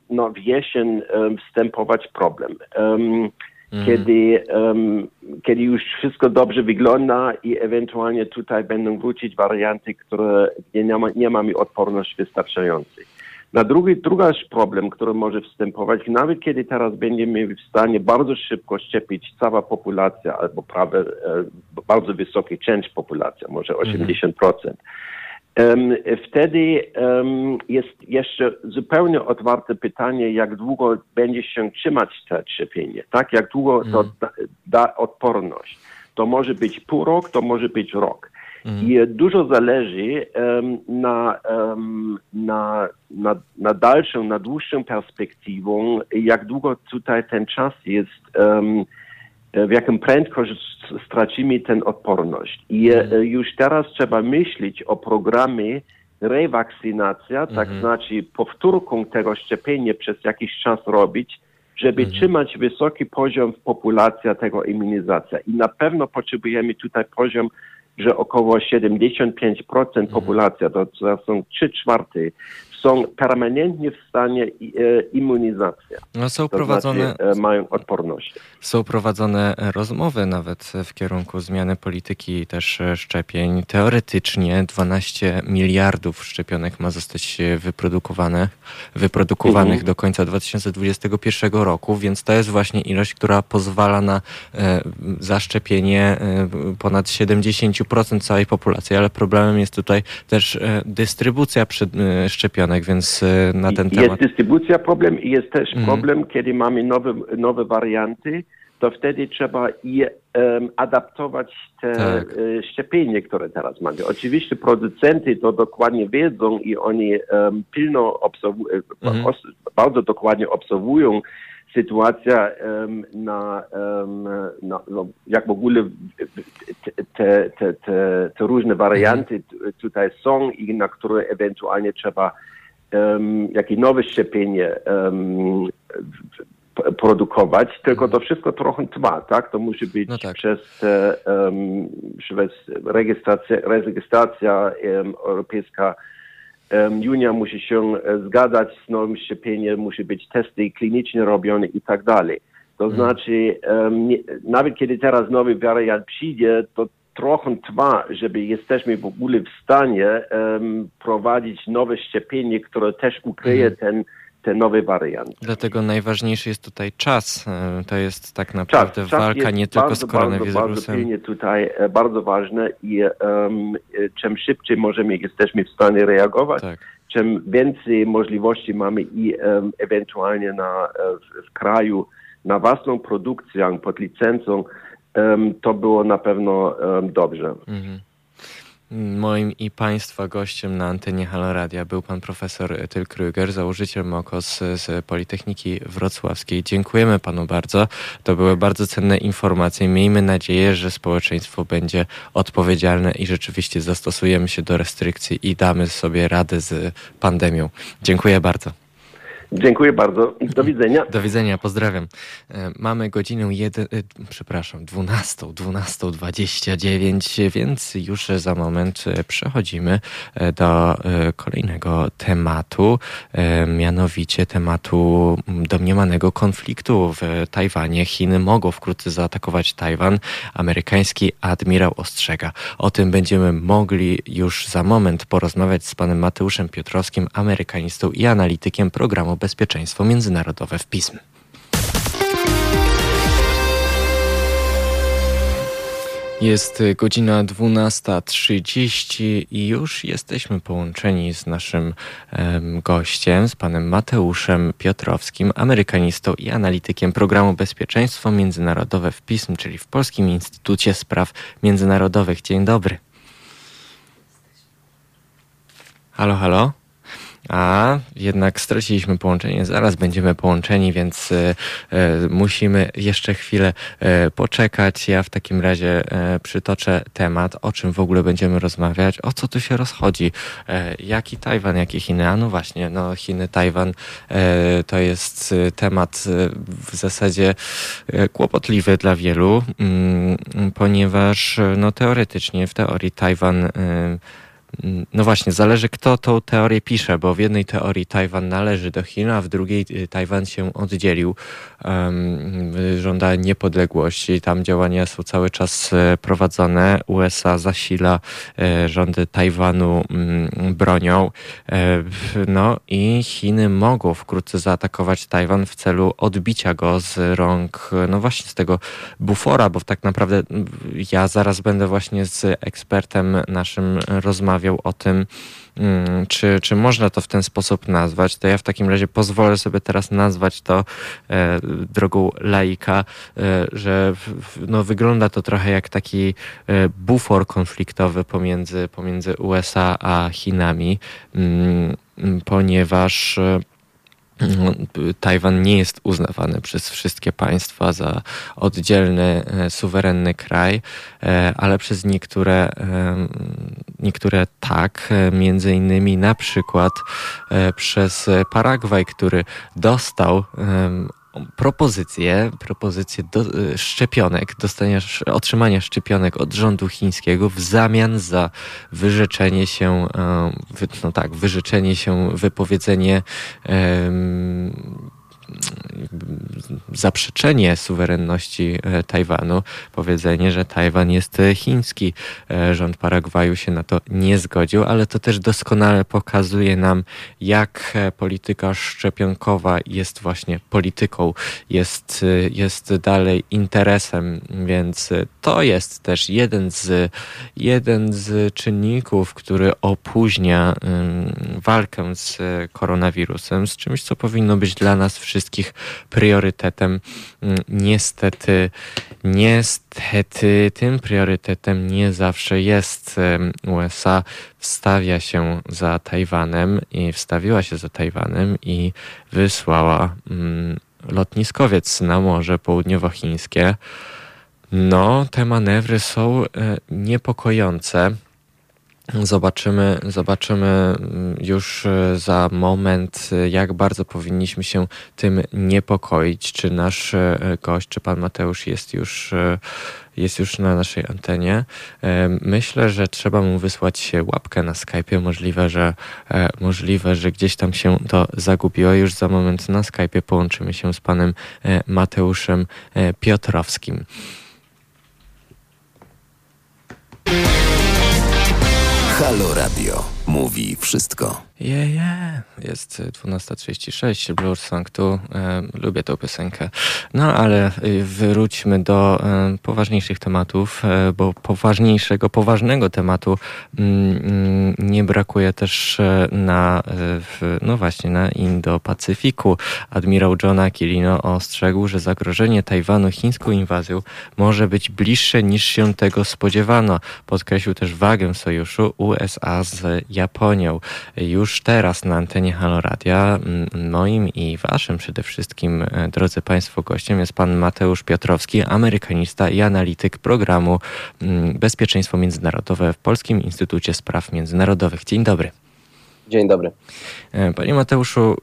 S6: no, w jesień um, wstępować problem. Um, mhm. Kiedy, um, kiedy już wszystko dobrze wygląda i ewentualnie tutaj będą wrócić warianty, które nie, ma, nie mamy odporności wystarczającej. Na drugi, drugi problem, który może występować, nawet kiedy teraz będziemy w stanie bardzo szybko szczepić cała populacja albo prawie, e, bardzo wysoki część populacji, może 80%. Mhm. Wtedy jest jeszcze zupełnie otwarte pytanie, jak długo będzie się trzymać to szczepienie, tak? Jak długo to mhm. da, da odporność. To może być pół rok, to może być rok. Mhm. I dużo zależy na, na, na, na dalszą, na dłuższą perspektywą, jak długo tutaj ten czas jest, w jaką prędkość stracimy tę odporność. I mhm. już teraz trzeba myśleć o programie rewakcynacja, tak mhm. znaczy powtórką tego szczepienia przez jakiś czas robić, żeby mhm. trzymać wysoki poziom w populacji tego immunizacja. I na pewno potrzebujemy tutaj poziom że około 75% mhm. populacji, to, są 3 czwarte, są permanentnie w stanie e, immunizacji.
S2: No są to prowadzone.
S6: Znaczy, mają odporność.
S2: Są prowadzone rozmowy nawet w kierunku zmiany polityki też e, szczepień. Teoretycznie 12 miliardów szczepionek ma zostać wyprodukowane, wyprodukowanych mhm. do końca 2021 roku, więc to jest właśnie ilość, która pozwala na e, zaszczepienie e, ponad 70% całej populacji, ale problemem jest tutaj też e, dystrybucja przed, e, więc e, na ten
S6: temat... Jest dystrybucja problem i jest też mhm. problem, kiedy mamy nowe, nowe warianty, to wtedy trzeba je um, adaptować te tak. E, szczepienie, które teraz mamy. Oczywiście producenty to dokładnie wiedzą i oni um, pilno obserwują, mhm. bardzo dokładnie obserwują sytuacja um, na, na no, jak w ogóle te, te, te, te różne warianty tutaj są i na które ewentualnie trzeba um, jakie nowe szczepienie produkować, tylko to wszystko trochę trwa, tak? To musi być no tak. przez, um, przez rejestracja, rejestracja um, europejska um, Unia musi się zgadzać z nowym szczepieniem, musi być testy kliniczne robione i tak dalej. To hmm. znaczy, um, nawet kiedy teraz nowy wariant przyjdzie, to trochę trwa, żeby jesteśmy w ogóle w stanie um, prowadzić nowe szczepienie, które też ukryje hmm. ten te nowe warianty.
S2: Dlatego najważniejszy jest tutaj czas. E, to jest tak naprawdę czas, czas walka nie tylko bardzo, z koronawirusem.
S6: Bardzo, bardzo tutaj e, bardzo ważne i um, czym szybciej możemy, jesteśmy w stanie reagować, tak. czym więcej możliwości mamy i um, ewentualnie na, w, w, kraju na własną produkcję pod licencją, to było na pewno dobrze. Mhm.
S2: Moim i Państwa gościem na antenie Haloradia był pan profesor Tyl założyciel MOKOS z Politechniki Wrocławskiej. Dziękujemy panu bardzo. To były bardzo cenne informacje. Miejmy nadzieję, że społeczeństwo będzie odpowiedzialne i rzeczywiście zastosujemy się do restrykcji i damy sobie radę z pandemią. Dziękuję bardzo.
S6: Dziękuję bardzo do widzenia.
S2: Do widzenia, pozdrawiam. E, mamy godzinę jeden, e, przepraszam, 12, 12.29, więc już za moment e, przechodzimy do kolejnego tematu, mianowicie tematu domniemanego konfliktu w Tajwanie. Chiny mogą wkrótce zaatakować Tajwan. Amerykański admirał ostrzega. O tym będziemy mogli już za moment porozmawiać z panem Mateuszem Piotrowskim, amerykanistą i analitykiem programu bezpieczeństwo międzynarodowe w pism. Jest godzina 12.30 i już jesteśmy połączeni z naszym um, gościem, z panem Mateuszem Piotrowskim, amerykanistą i analitykiem programu Bezpieczeństwo Międzynarodowe w PISM, czyli w Polskim Instytucie Spraw Międzynarodowych. Dzień dobry. Halo, halo? A jednak straciliśmy połączenie. Zaraz będziemy połączeni, więc y, y, musimy jeszcze chwilę y, poczekać. Ja w takim razie przytoczę temat, o czym w ogóle będziemy rozmawiać, o co tu się rozchodzi. Jaki Tajwan, jakie Chiny? A no właśnie, no Chiny, Tajwan to jest temat w zasadzie kłopotliwy dla wielu, mm, ponieważ no teoretycznie, w teorii Tajwan no właśnie, zależy kto tą teorię pisze, bo w jednej teorii Tajwan należy do Chin, a w drugiej y, Tajwan się oddzielił, żąda niepodległości. Tam działania są cały czas e, prowadzone. USA zasila e, rządy Tajwanu mm, bronią. E, no i Chiny mogą wkrótce zaatakować Tajwan w celu odbicia go z rąk, no właśnie z tego bufora, bo tak naprawdę ja zaraz będę właśnie z ekspertem naszym rozmawiał rozmawiał o tym, mm, czy, czy można to w ten sposób nazwać, to ja w takim razie pozwolę sobie teraz nazwać to e, drogą laika, e, że no, wygląda to trochę jak taki e, bufor konfliktowy pomiędzy, pomiędzy USA a Chinami, mm, ponieważ e, Tajwan nie jest uznawany przez wszystkie państwa za oddzielny, e, suwerenny kraj, e, ale przez niektóre, e, niektóre tak, między innymi na przykład przez Paragwaj, który dostał propozycję, propozycję do, y, szczepionek, dostania, otrzymania szczepionek od rządu chińskiego w zamian za wyrzeczenie się, no tak, wyrzeczenie się, wypowiedzenie zaprzeczenie suwerenności e, Tajwanu, powiedzenie, że Tajwan jest chiński. E, rząd Paragwaju się na to nie zgodził, ale to też doskonale pokazuje nam, jak e, polityka szczepionkowa jest właśnie polityką, jest, jest dalej interesem, więc to jest też jeden z, jeden z czynników, który opóźnia walkę z koronawirusem, z czymś, co powinno być dla nas wszystkich wszystkich priorytetem. Mm, niestety, niestety tym priorytetem nie zawsze jest USA. Wstawia się za Tajwanem i wstawiła się za Tajwanem i wysłała mm, lotniskowiec na Morze Południowochińskie. No, te manewry są e, niepokojące. Zobaczymy, zobaczymy mm, już e, za moment, e, jak bardzo powinniśmy się tym niepokoić. Czy nasz e, gość, czy pan Mateusz jest już, jest już na naszej antenie. Myślę, że trzeba mu wysłać łapkę na Skype'ie. Możliwe, że możliwe, że gdzieś tam się to zagubiło. Już za moment na Skype'ie połączymy się z panem Mateuszem Piotrowskim.
S1: Halo Radio mówi wszystko.
S2: Je, yeah, yeah. Jest 12.36, Blur Song tu. E, lubię tę piosenkę. No ale y, wróćmy do e, poważniejszych tematów, e, bo poważniejszego, poważnego tematu mm, mm nie brakuje też e, na, e, w, no właśnie, na Indo-Pacyfiku. Admirał John Aquilino ostrzegł, że zagrożenie Tajwanu chińską inwazją może być bliższe niż się tego spodziewano. Podkreślił też wagę sojuszu USA z Japonią. Już teraz na antenie Halo Radia moim i waszym przede wszystkim, e, drodzy Państwo, gościem jest pan Mateusz Piotrowski, amerykanista i analityk programu Bezpieczeństwo Międzynarodowe w Polskim Instytucie Spraw Międzynarodowych. Dzień dobry.
S7: Dzień dobry.
S2: E, panie Mateuszu,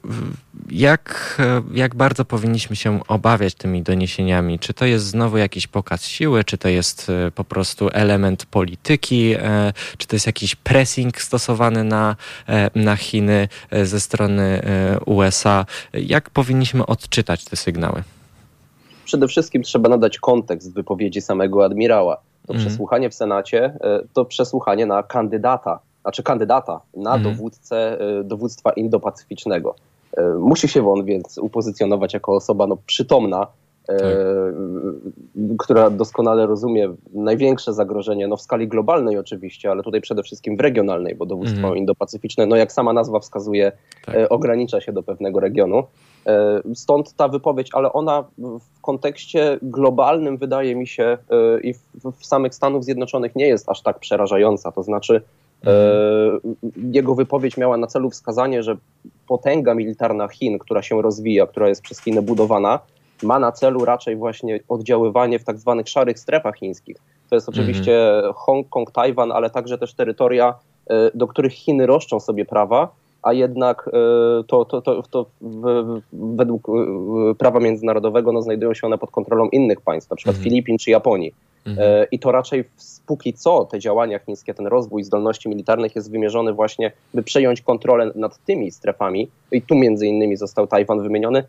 S2: jak, e, jak bardzo powinniśmy się obawiać tymi doniesieniami? Czy to jest znowu jakiś pokaz siły, czy to jest e, po prostu element polityki, czy to jest jakiś pressing stosowany na, na Chiny ze strony USA? Jak powinniśmy odczytać te sygnały?
S7: Przede wszystkim trzeba nadać kontekst wypowiedzi samego admirała. To mm. przesłuchanie w Senacie to przesłuchanie na kandydata znaczy kandydata na mhm. dowódcę y, dowództwa indopacyficznego. Y, musi się on więc upozycjonować jako osoba no, przytomna, y, tak. która doskonale rozumie największe zagrożenie, no w skali globalnej oczywiście, ale tutaj przede wszystkim w regionalnej, bo dowództwo mhm. indopacyficzne, no jak sama nazwa wskazuje, tak. ogranicza się do pewnego regionu. Stąd ta wypowiedź, ale ona w kontekście globalnym wydaje mi się i w, w samych Stanów Zjednoczonych nie jest aż tak przerażająca. To znaczy, jego wypowiedź miała na celu wskazanie, że potęga militarna Chin, która się rozwija, która jest przez Chiny budowana, ma na celu raczej właśnie oddziaływanie w tak zwanych szarych strefach chińskich. To jest oczywiście mhm. Hongkong, Tajwan, ale także też terytoria, e, do których Chiny roszczą sobie prawa, a jednak e, to, to, to, to w, według prawa międzynarodowego no, znajdują się one pod kontrolą innych państw, na przykład mhm. Filipin czy Japonii. Mhm. I to raczej póki co te działania chińskie, ten rozwój zdolności militarnych jest wymierzony właśnie, by przejąć kontrolę nad tymi strefami, i tu między innymi został Tajwan wymieniony,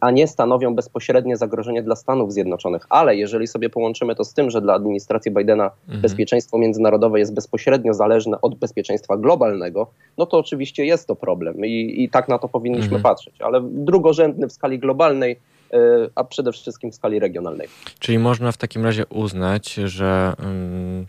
S7: a nie stanowią bezpośrednie zagrożenie dla Stanów Zjednoczonych. Ale jeżeli sobie połączymy to z tym, że dla administracji Bidena mhm. bezpieczeństwo międzynarodowe jest bezpośrednio zależne od bezpieczeństwa globalnego, no to oczywiście jest to problem i, i tak na to powinniśmy mhm. patrzeć. Ale drugorzędny w skali globalnej E, a przede wszystkim w skali regionalnej.
S2: Czyli można w takim razie uznać, że. Um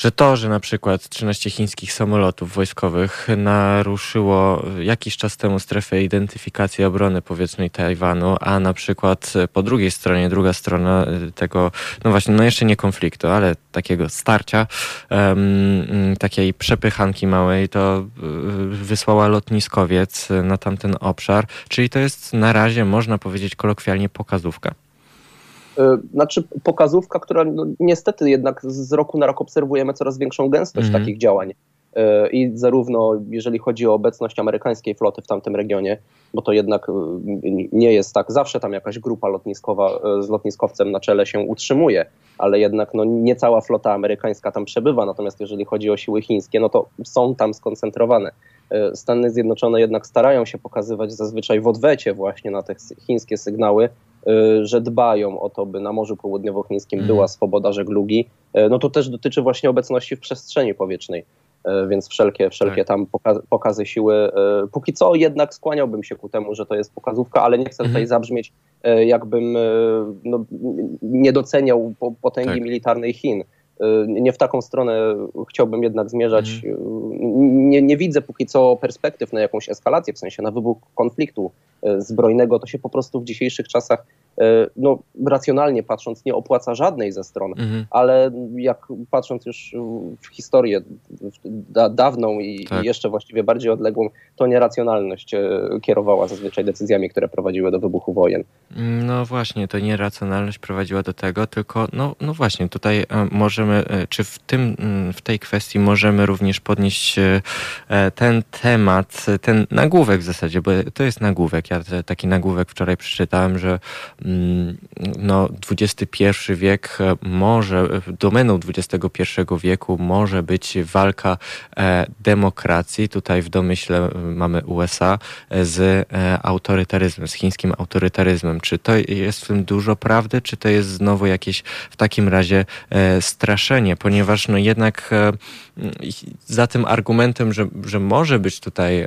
S2: że to, że na przykład 13 chińskich samolotów wojskowych naruszyło jakiś czas temu strefę identyfikacji obrony powietrznej Tajwanu, a na przykład po drugiej stronie, druga strona tego, no właśnie, no jeszcze nie konfliktu, ale takiego starcia, um, takiej przepychanki małej, to y, wysłała lotniskowiec na tamten obszar, czyli to jest na razie, można powiedzieć kolokwialnie, pokazówka.
S7: E, znaczy pokazówka, która no, niestety jednak z roku na rok obserwujemy coraz większą gęstość mm -hmm. takich działań. E, I zarówno jeżeli chodzi o obecność amerykańskiej floty w tamtym regionie, bo to jednak e, nie jest tak, zawsze tam jakaś grupa lotniskowa z lotniskowcem na czele się utrzymuje, ale jednak no, nie cała flota amerykańska tam przebywa. Natomiast jeżeli chodzi o siły chińskie, no to są tam skoncentrowane. Stany Zjednoczone jednak starają się pokazywać zazwyczaj w odwecie właśnie na te chińskie sygnały, Y, że dbają o to, by na Morzu Południowochińskim mm. była swoboda żeglugi, y, no to też dotyczy właśnie obecności w przestrzeni powietrznej. Y, więc wszelkie, wszelkie tak. tam pokazy, siły. Póki co jednak skłaniałbym się ku temu, że to jest pokazówka, ale nie chcę tutaj mhm. zabrzmieć, jakbym no, nie doceniał potęgi tak. militarnej Chin. Nie w taką stronę chciałbym jednak zmierzać. Mhm. nie, nie widzę póki co perspektyw na jakąś eskalację, w sensie na wybuch konfliktu zbrojnego. To się po prostu w dzisiejszych czasach no, racjonalnie patrząc, nie opłaca żadnej ze stron, mhm. ale jak patrząc już w historię da, dawną i, tak. i, jeszcze właściwie bardziej odległą, to nieracjonalność kierowała zazwyczaj decyzjami, które prowadziły do wybuchu wojen.
S2: No właśnie, to nieracjonalność prowadziła do tego, tylko no, no właśnie, tutaj e, możemy, czy w, tym, w tej kwestii możemy również podnieść ten temat, ten nagłówek w zasadzie, bo to jest nagłówek. Ja taki nagłówek wczoraj przeczytałem, że Mm, no, XXI wiek może, domeną XXI wieku może być walka e, demokracji, tutaj w domyśle mamy USA, z e, autorytaryzmem, z chińskim autorytaryzmem. Czy to jest w tym dużo prawdy, czy to jest znowu jakieś w takim razie e, ponieważ no jednak za tym argumentem, że, że może być tutaj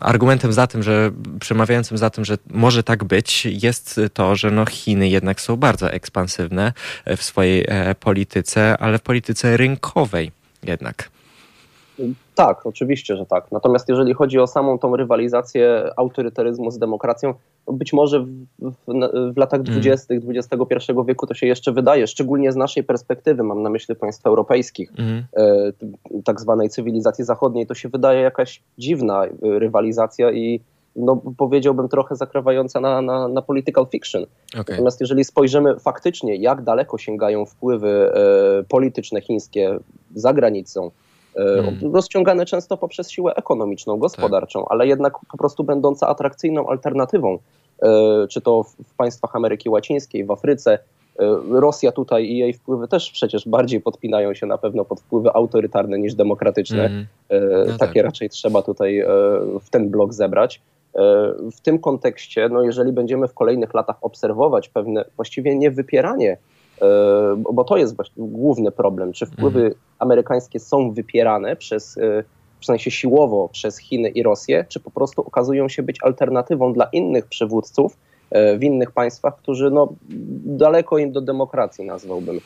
S2: argumentem za tym, że przemawiającym za tym, że może tak być, jest to, że no Chiny jednak są bardzo ekspansywne w swojej e, polityce, ale w polityce rynkowej jednak.
S7: Tak, oczywiście, że tak. Natomiast jeżeli chodzi o samą tą rywalizację autorytaryzmu z demokracją, być może w, w, w latach dwudziestych mm. XXI wieku to się jeszcze wydaje, szczególnie z naszej perspektywy, mam na myśli państw europejskich, mm. e, tak zwanej cywilizacji zachodniej, to się wydaje jakaś dziwna rywalizacja i no, powiedziałbym trochę zakrywająca na, na, na political fiction. Okay. Natomiast jeżeli spojrzymy faktycznie, jak daleko sięgają wpływy e, polityczne chińskie za granicą, hmm. rozciągane często poprzez siłę ekonomiczną, gospodarczą, tak. ale jednak po prostu będąca atrakcyjną alternatywą, e, czy to w państwach Ameryki Łacińskiej, w Afryce. E, Rosja tutaj i jej wpływy też przecież bardziej podpinają się na pewno pod wpływy autorytarne niż demokratyczne. Mm. No Takie tak. raczej trzeba tutaj w ten blok zebrać. W tym kontekście, no jeżeli będziemy w kolejnych latach obserwować pewne właściwie nie wypieranie E, bo to jest główny problem. Czy wpływy mhm. amerykańskie są wypierane przez, e, w sensie siłowo przez Chiny i Rosję, czy po prostu okazują się być alternatywą dla innych przywódców e, w innych państwach, którzy no, daleko im do demokracji nazwałbym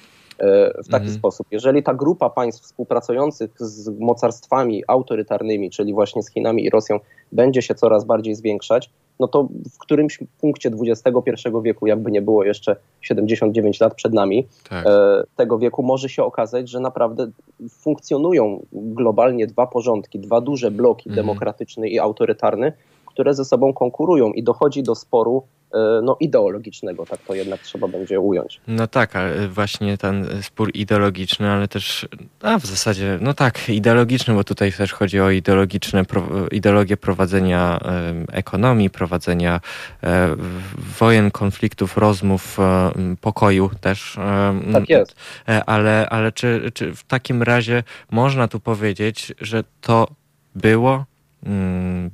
S7: w taki mhm. sposób. Jeżeli ta grupa państw współpracujących z mocarstwami autorytarnymi, czyli właśnie z Chinami i Rosją, będzie się coraz bardziej zwiększać, no to w którymś punkcie XXI wieku, jakby nie było jeszcze 79 lat przed nami, tak. e, tego wieku może się okazać, że naprawdę funkcjonują globalnie dwa porządki, dwa duże bloki, mhm. demokratyczny i autorytarny, które ze sobą konkurują i dochodzi do sporu E, no, ideologicznego, tak to jednak trzeba będzie ująć.
S2: No tak, ale właśnie ten spór ideologiczny, ale też, a w zasadzie, no tak, ideologiczny, bo tutaj też chodzi o ideologiczne, ideologię prowadzenia ekonomii, prowadzenia e, wojen, konfliktów, rozmów, e, pokoju też.
S7: Tak jest.
S2: Ale, ale czy, czy w takim razie można tu powiedzieć, że to było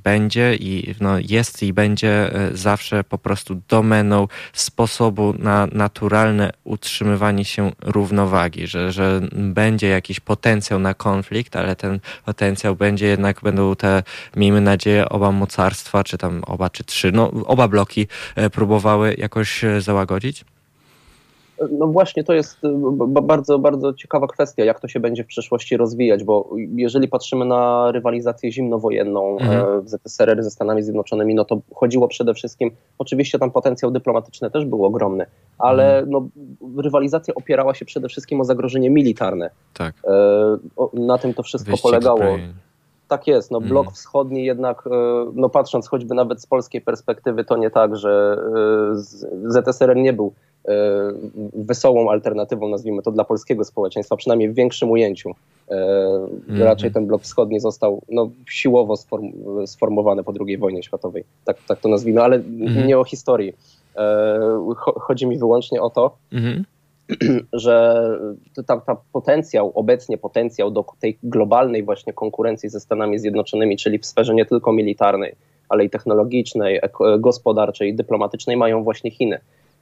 S2: będzie i no, jest i będzie e, zawsze po prostu domeną sposobu na naturalne utrzymywanie się równowagi, że, że będzie jakiś potencjał na konflikt, ale ten potencjał będzie jednak, będą te, miejmy nadzieję, oba mocarstwa, czy tam oba, czy trzy, no oba bloki e, próbowały jakoś e, załagodzić?
S7: No właśnie to jest y, bardzo, bardzo ciekawa kwestia, jak to się będzie w przyszłości rozwijać, bo jeżeli patrzymy na rywalizację zimnowojenną mhm. w ZSRR ze Stanami Zjednoczonymi, no to chodziło przede wszystkim, oczywiście tam potencjał dyplomatyczny też był ogromny, ale mhm. no, rywalizacja opierała się przede wszystkim o zagrożenie militarne. Tak. E, na tym to wszystko Wyścig polegało. Tak jest, no blok mhm. wschodni jednak, e, no patrząc choćby nawet z polskiej perspektywy, to nie tak, że ZSRR nie był E, wesołą alternatywą, nazwijmy to, dla polskiego społeczeństwa, przynajmniej w większym ujęciu. Mm. Raczej ten blok wschodni został no, siłowo sform sformowany po II wojnie światowej, tak, tak to nazwijmy, ale mm. nie o historii. E, chodzi mi wyłącznie o to, mm. że ta, ta potencjał, obecnie potencjał do tej globalnej właśnie konkurencji ze Stanami Zjednoczonymi, czyli w sferze nie tylko militarnej, ale i technologicznej, gospodarczej, dyplomatycznej mają właśnie Chiny.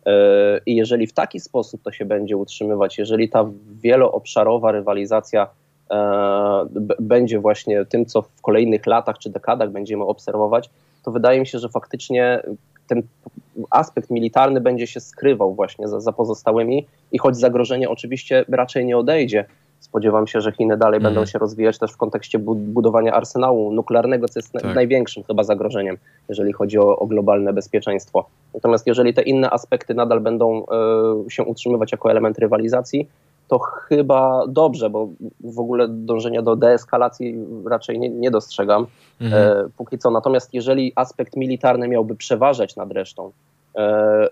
S7: E, I jeżeli w taki sposób to się będzie utrzymywać, jeżeli ta wieloobszarowa rywalizacja e, będzie właśnie tym, co w kolejnych latach czy dekadach będziemy obserwować, to wydaje mi się, że faktycznie ten aspekt militarny będzie się skrywał właśnie za, za pozostałymi i choć zagrożenie oczywiście raczej nie odejdzie, Spodziewam się, że Chiny dalej będą się rozwijać też w kontekście budowania arsenału nuklearnego, co jest tak. największym chyba zagrożeniem, jeżeli chodzi o, o, globalne bezpieczeństwo. Natomiast jeżeli te inne aspekty nadal będą e, się utrzymywać jako element rywalizacji, to chyba dobrze, bo w ogóle dążenia do deeskalacji raczej nie, nie dostrzegam mhm. e, póki co. Natomiast jeżeli aspekt militarny miałby przeważać nad resztą,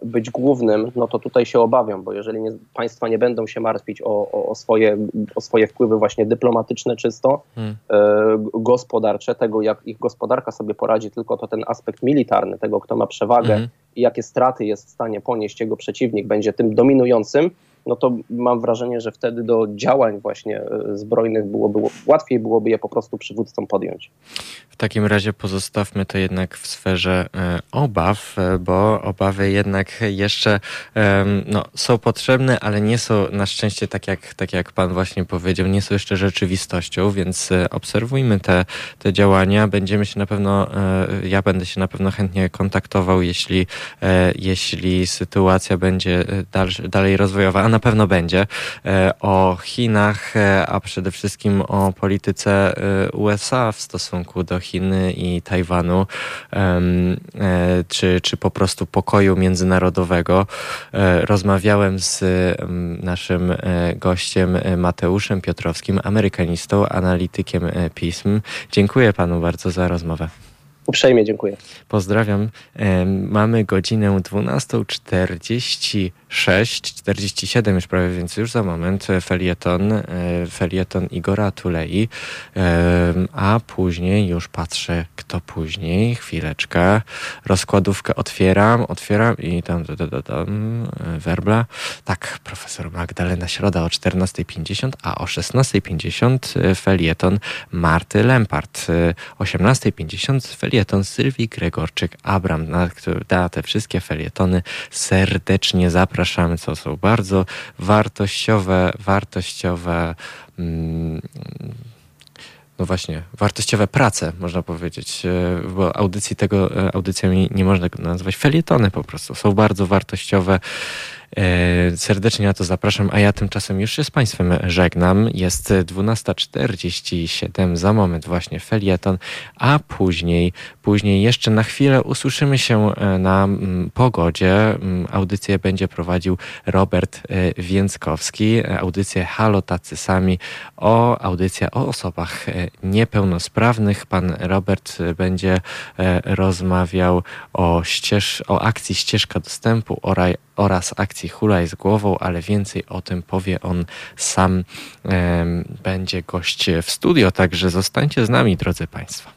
S7: być głównym, no to tutaj się obawiam, bo jeżeli nie, państwa nie będą się martwić o, o, o, swoje, o swoje wpływy właśnie dyplomatyczne czysto, mhm. e, gospodarcze, tego jak ich gospodarka sobie poradzi, tylko to ten aspekt militarny, tego kto ma przewagę mhm. i jakie straty jest w stanie ponieść jego przeciwnik, będzie tym dominującym, no to mam wrażenie, że wtedy do działań właśnie e, zbrojnych byłoby łatwiej byłoby je po prostu przywódcom podjąć.
S2: W takim razie pozostawmy to jednak w sferze e, obaw, e, bo obawy jednak jeszcze no, są potrzebne, ale nie są na szczęście, tak jak, tak jak Pan właśnie powiedział, nie są jeszcze rzeczywistością, więc obserwujmy te, te działania. Będziemy się na pewno, ja będę się na pewno chętnie kontaktował, jeśli, jeśli sytuacja będzie dalej rozwojowa, a na pewno będzie, e, o Chinach, e, a przede wszystkim o polityce e, USA w stosunku do Chiny i Tajwanu, czy, czy po prostu pokoju międzynarodowego. Rozmawiałem z naszym gościem Mateuszem Piotrowskim, amerykanistą, analitykiem pism. Dziękuję panu bardzo za rozmowę.
S7: Uprzejmie dziękuję.
S2: Pozdrawiam. Mamy godzinę 12.46, 47 już prawie, więc już za moment felieton, e, felieton Igora Tulei, a później już patrzę, kto później. Chwileczkę. Rozkładówkę otwieram, otwieram i tam, tam, tam, tam werbla. Tak, profesor Magdalena Środa o 14.50, a o 16.50 e, felieton Marty Lempart. 18.50 e, felieton Sylwii Gregorczyk-Abram, na, na te wszystkie felietony serdecznie zapraszamy, co są bardzo wartościowe, wartościowe mm, no właśnie, wartościowe prace, można powiedzieć, e, bo audycji tego, e, audycjami nie można nazwać felietony po prostu. Są bardzo wartościowe serdecznie na to zapraszam, a ja tymczasem już się z Państwem żegnam. Jest 12.47, za moment właśnie felieton, a później, później jeszcze na chwilę usłyszymy się e, na mm, pogodzie. Mm, audycję będzie prowadził Robert e, Więckowski, audycję Halo Tacy Sami, o audycja o osobach niepełnosprawnych. Pan Robert będzie rozmawiał o, ścież, o akcji Ścieżka Dostępu oraz akcji Hulaj z głową, ale więcej o tym powie on sam. Będzie gość w studio, także zostańcie z nami, drodzy Państwo.